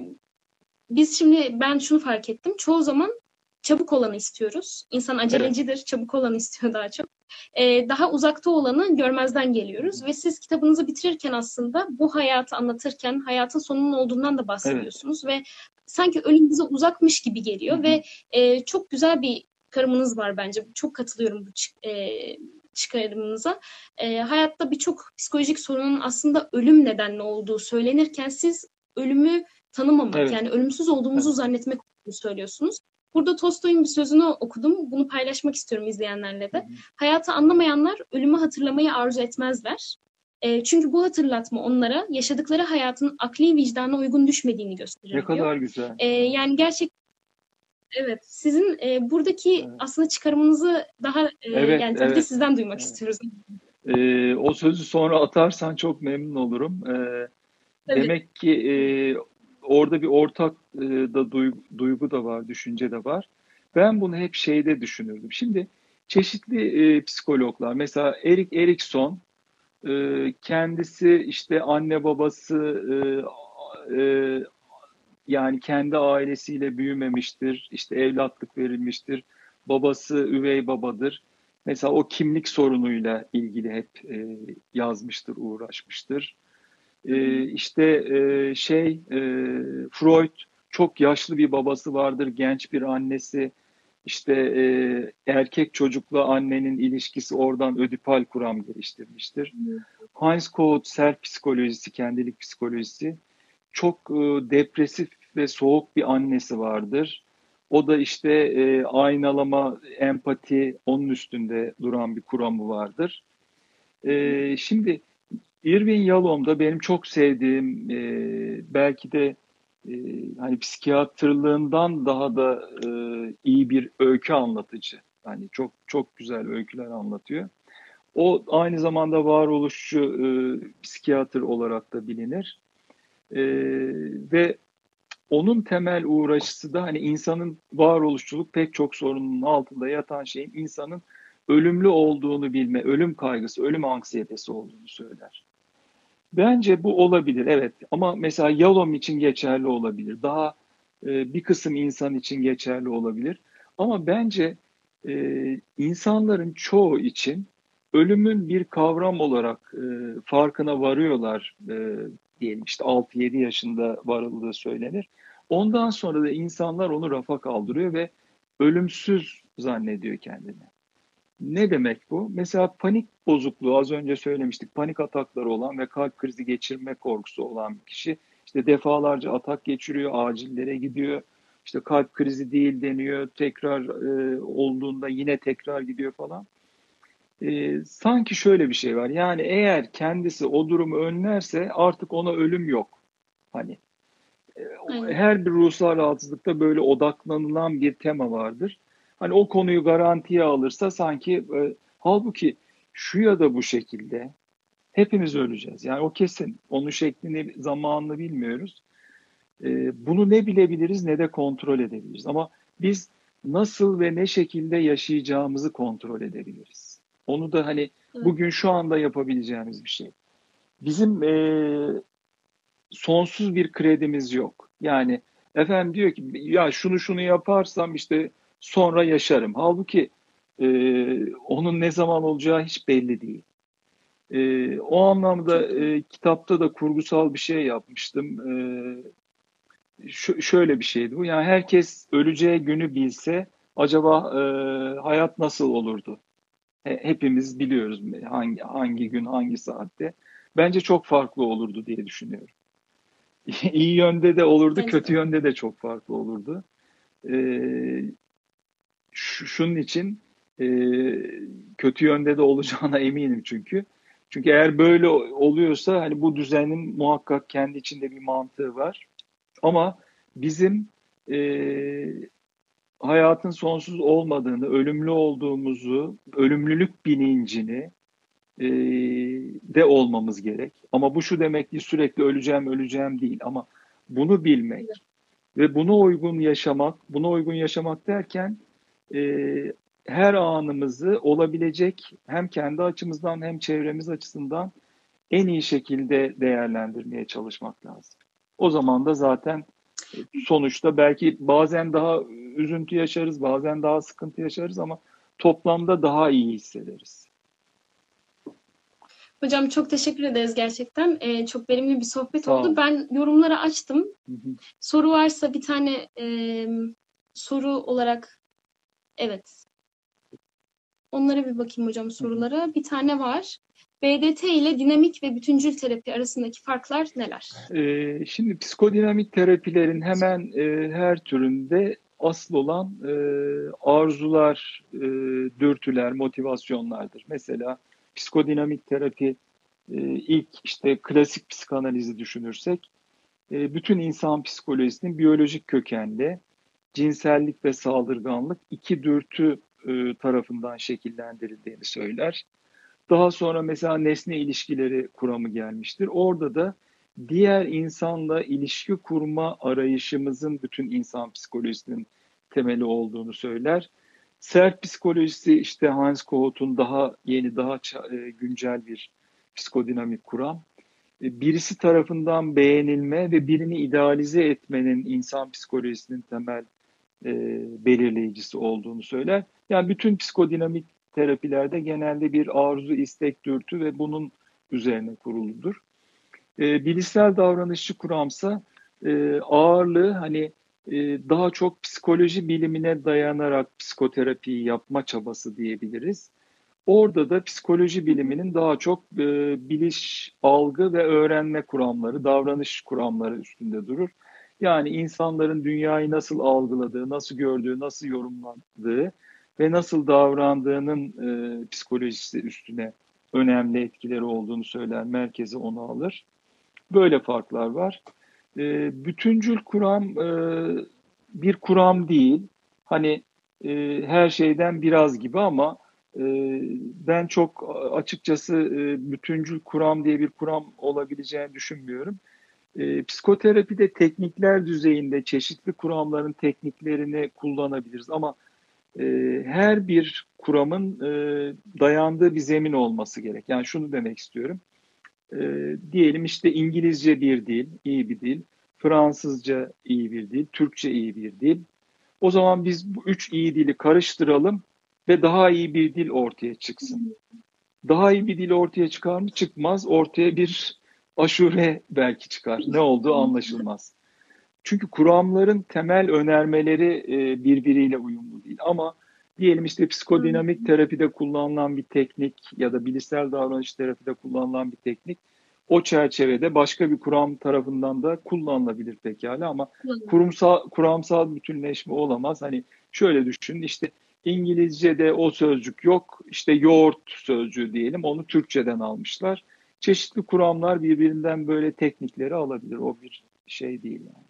S1: biz şimdi ben şunu fark ettim. Çoğu zaman çabuk olanı istiyoruz. İnsan acelecidir, evet. çabuk olanı istiyor daha çok. Ee, daha uzakta olanı görmezden geliyoruz. Ve siz kitabınızı bitirirken aslında bu hayatı anlatırken hayatın sonunun olduğundan da bahsediyorsunuz. Evet. Ve sanki ölüm bize uzakmış gibi geliyor. Hı-hı. Ve e, çok güzel bir karımınız var bence. Çok katılıyorum bu e, çıkarımınıza. E, hayatta birçok psikolojik sorunun aslında ölüm nedenli olduğu söylenirken siz ölümü tanımamak evet. yani ölümsüz olduğumuzu evet. zannetmek olduğunu söylüyorsunuz. Burada Tolstoy'un bir sözünü okudum. Bunu paylaşmak istiyorum izleyenlerle de. Hı hı. Hayatı anlamayanlar ölümü hatırlamayı arzu etmezler. E, çünkü bu hatırlatma onlara yaşadıkları hayatın akli vicdana uygun düşmediğini gösteriyor.
S2: Ne kadar güzel.
S1: E, yani gerçek Evet, sizin e, buradaki evet. aslında çıkarımınızı daha e, evet, yani tabii evet. de sizden duymak evet. istiyoruz.
S2: E, o sözü sonra atarsan çok memnun olurum. E, demek ki e, orada bir ortak e, da duygu, duygu da var, düşünce de var. Ben bunu hep şeyde düşünürdüm. Şimdi çeşitli e, psikologlar, mesela Erik Erikson, e, kendisi işte anne babası e, e, yani kendi ailesiyle büyümemiştir, işte evlatlık verilmiştir, babası üvey babadır. Mesela o kimlik sorunuyla ilgili hep e, yazmıştır, uğraşmıştır. E, işte e, şey e, Freud çok yaşlı bir babası vardır, genç bir annesi. İşte e, erkek çocukla annenin ilişkisi oradan ödipal kuram geliştirmiştir. Heinz Kohut self psikolojisi, kendilik psikolojisi. Çok e, depresif ve soğuk bir annesi vardır. O da işte e, aynalama, empati onun üstünde duran bir kuramı vardır. E, şimdi Irving Yalom da benim çok sevdiğim e, belki de e, hani psikiyatrlığından daha da e, iyi bir öykü anlatıcı. Yani çok çok güzel öyküler anlatıyor. O aynı zamanda varoluşçu e, psikiyatr olarak da bilinir. E, ve onun temel uğraşısı da hani insanın varoluşçuluk pek çok sorunun altında yatan şeyin insanın ölümlü olduğunu bilme, ölüm kaygısı, ölüm anksiyetesi olduğunu söyler. Bence bu olabilir evet ama mesela Yalom için geçerli olabilir. Daha e, bir kısım insan için geçerli olabilir. Ama bence e, insanların çoğu için ölümün bir kavram olarak e, farkına varıyorlar e, diyelim işte 6-7 yaşında varıldığı söylenir. Ondan sonra da insanlar onu rafa kaldırıyor ve ölümsüz zannediyor kendini. Ne demek bu? Mesela panik bozukluğu az önce söylemiştik. Panik atakları olan ve kalp krizi geçirme korkusu olan bir kişi işte defalarca atak geçiriyor, acillere gidiyor. İşte kalp krizi değil deniyor. Tekrar e, olduğunda yine tekrar gidiyor falan. E, sanki şöyle bir şey var. Yani eğer kendisi o durumu önlerse artık ona ölüm yok. Hani e, her bir ruhsal rahatsızlıkta böyle odaklanılan bir tema vardır. Hani o konuyu garantiye alırsa sanki e, halbuki şu ya da bu şekilde hepimiz öleceğiz. Yani o kesin. Onun şeklini, zamanını bilmiyoruz. E, bunu ne bilebiliriz ne de kontrol edebiliriz. Ama biz nasıl ve ne şekilde yaşayacağımızı kontrol edebiliriz. Onu da hani bugün şu anda yapabileceğimiz bir şey. Bizim e, sonsuz bir kredimiz yok. Yani efendim diyor ki ya şunu şunu yaparsam işte sonra yaşarım. Halbuki e, onun ne zaman olacağı hiç belli değil. E, o anlamda e, kitapta da kurgusal bir şey yapmıştım. E, şöyle bir şeydi bu. Yani herkes öleceği günü bilse acaba e, hayat nasıl olurdu? hepimiz biliyoruz hangi hangi gün hangi saatte. Bence çok farklı olurdu diye düşünüyorum. İyi yönde de olurdu, kötü yönde de çok farklı olurdu. Ee, şunun için e, kötü yönde de olacağına eminim çünkü. Çünkü eğer böyle oluyorsa hani bu düzenin muhakkak kendi içinde bir mantığı var. Ama bizim e, hayatın sonsuz olmadığını, ölümlü olduğumuzu, ölümlülük bilincini e, de olmamız gerek. Ama bu şu demek değil sürekli öleceğim öleceğim değil ama bunu bilmek ve buna uygun yaşamak, buna uygun yaşamak derken e, her anımızı olabilecek hem kendi açımızdan hem çevremiz açısından en iyi şekilde değerlendirmeye çalışmak lazım. O zaman da zaten sonuçta belki bazen daha üzüntü yaşarız, bazen daha sıkıntı yaşarız ama toplamda daha iyi hissederiz.
S1: Hocam çok teşekkür ederiz gerçekten. Ee, çok verimli bir sohbet Sağ oldu. Olun. Ben yorumları açtım. Hı hı. Soru varsa bir tane e, soru olarak evet. Onlara bir bakayım hocam sorulara. Bir tane var. BDT ile dinamik ve bütüncül terapi arasındaki farklar neler?
S2: Ee, şimdi psikodinamik terapilerin hemen e, her türünde asıl olan e, arzular, e, dürtüler, motivasyonlardır. Mesela psikodinamik terapi e, ilk işte klasik psikanalizi düşünürsek e, bütün insan psikolojisinin biyolojik kökenli cinsellik ve saldırganlık iki dürtü e, tarafından şekillendirildiğini söyler. Daha sonra mesela nesne ilişkileri kuramı gelmiştir. Orada da diğer insanla ilişki kurma arayışımızın bütün insan psikolojisinin temeli olduğunu söyler. Sert psikolojisi işte Hans Kohut'un daha yeni, daha e, güncel bir psikodinamik kuram. E, birisi tarafından beğenilme ve birini idealize etmenin insan psikolojisinin temel e, belirleyicisi olduğunu söyler. Yani bütün psikodinamik terapilerde genelde bir arzu, istek, dürtü ve bunun üzerine kuruludur. E, bilişsel davranışçı kuramsa e, ağırlığı hani e, daha çok psikoloji bilimine dayanarak psikoterapiyi yapma çabası diyebiliriz. Orada da psikoloji biliminin daha çok e, biliş, algı ve öğrenme kuramları, davranış kuramları üstünde durur. Yani insanların dünyayı nasıl algıladığı, nasıl gördüğü, nasıl yorumladığı ve nasıl davrandığının e, psikolojisi üstüne önemli etkileri olduğunu söyler, merkeze onu alır. Böyle farklar var. E, bütüncül kuram e, bir kuram değil. Hani e, her şeyden biraz gibi ama E, ben çok açıkçası e, bütüncül kuram diye bir kuram olabileceğini düşünmüyorum. E, psikoterapide teknikler düzeyinde çeşitli kuramların tekniklerini kullanabiliriz ama e, her bir kuramın e, dayandığı bir zemin olması gerek. Yani şunu demek istiyorum. E, diyelim işte İngilizce bir dil, iyi bir dil. Fransızca iyi bir dil, Türkçe iyi bir dil. O zaman biz bu üç iyi dili karıştıralım ve daha iyi bir dil ortaya çıksın. Daha iyi bir dil ortaya çıkar mı? Çıkmaz. Ortaya bir aşure belki çıkar. Ne olduğu anlaşılmaz. Çünkü kuramların temel önermeleri e, birbiriyle uyumlu değil. Ama diyelim işte psikodinamik terapide kullanılan bir teknik ya da bilişsel davranış terapide kullanılan bir teknik o çerçevede başka bir kuram tarafından da kullanılabilir pekala ama kurumsal kuramsal bütünleşme olamaz. Hani şöyle düşünün işte İngilizce'de o sözcük yok. İşte yoğurt sözcüğü diyelim. Onu Türkçeden almışlar. Çeşitli kuramlar birbirinden böyle teknikleri alabilir. O bir şey değil yani.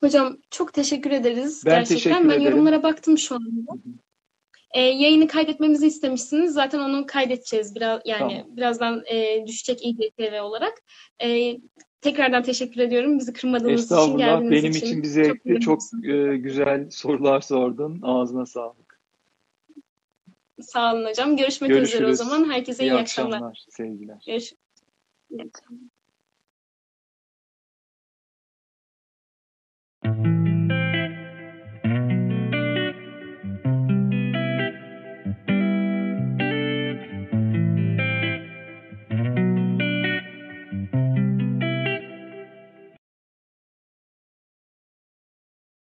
S1: Hocam çok teşekkür ederiz
S2: Ben
S1: gerçekten.
S2: teşekkür
S1: ben
S2: ederim.
S1: yorumlara baktım şu anda. Ee, yayını kaydetmemizi istemişsiniz. Zaten onu kaydedeceğiz biraz yani
S2: Tamam.
S1: birazdan e, düşecek İGTV olarak. E, tekrardan teşekkür ediyorum bizi kırmadığınız için geldiğiniz
S2: Benim
S1: için.
S2: için bir zevkti. Çok
S1: memnunum.
S2: e, güzel sorular sordun. Ağzına sağlık.
S1: Sağ olun hocam. Görüşmek Görüşürüz. üzere o zaman. Herkese iyi,
S2: iyi
S1: akşamlar.
S2: akşamlar. Sevgiler.
S1: Görüşürüz. İyi akşamlar.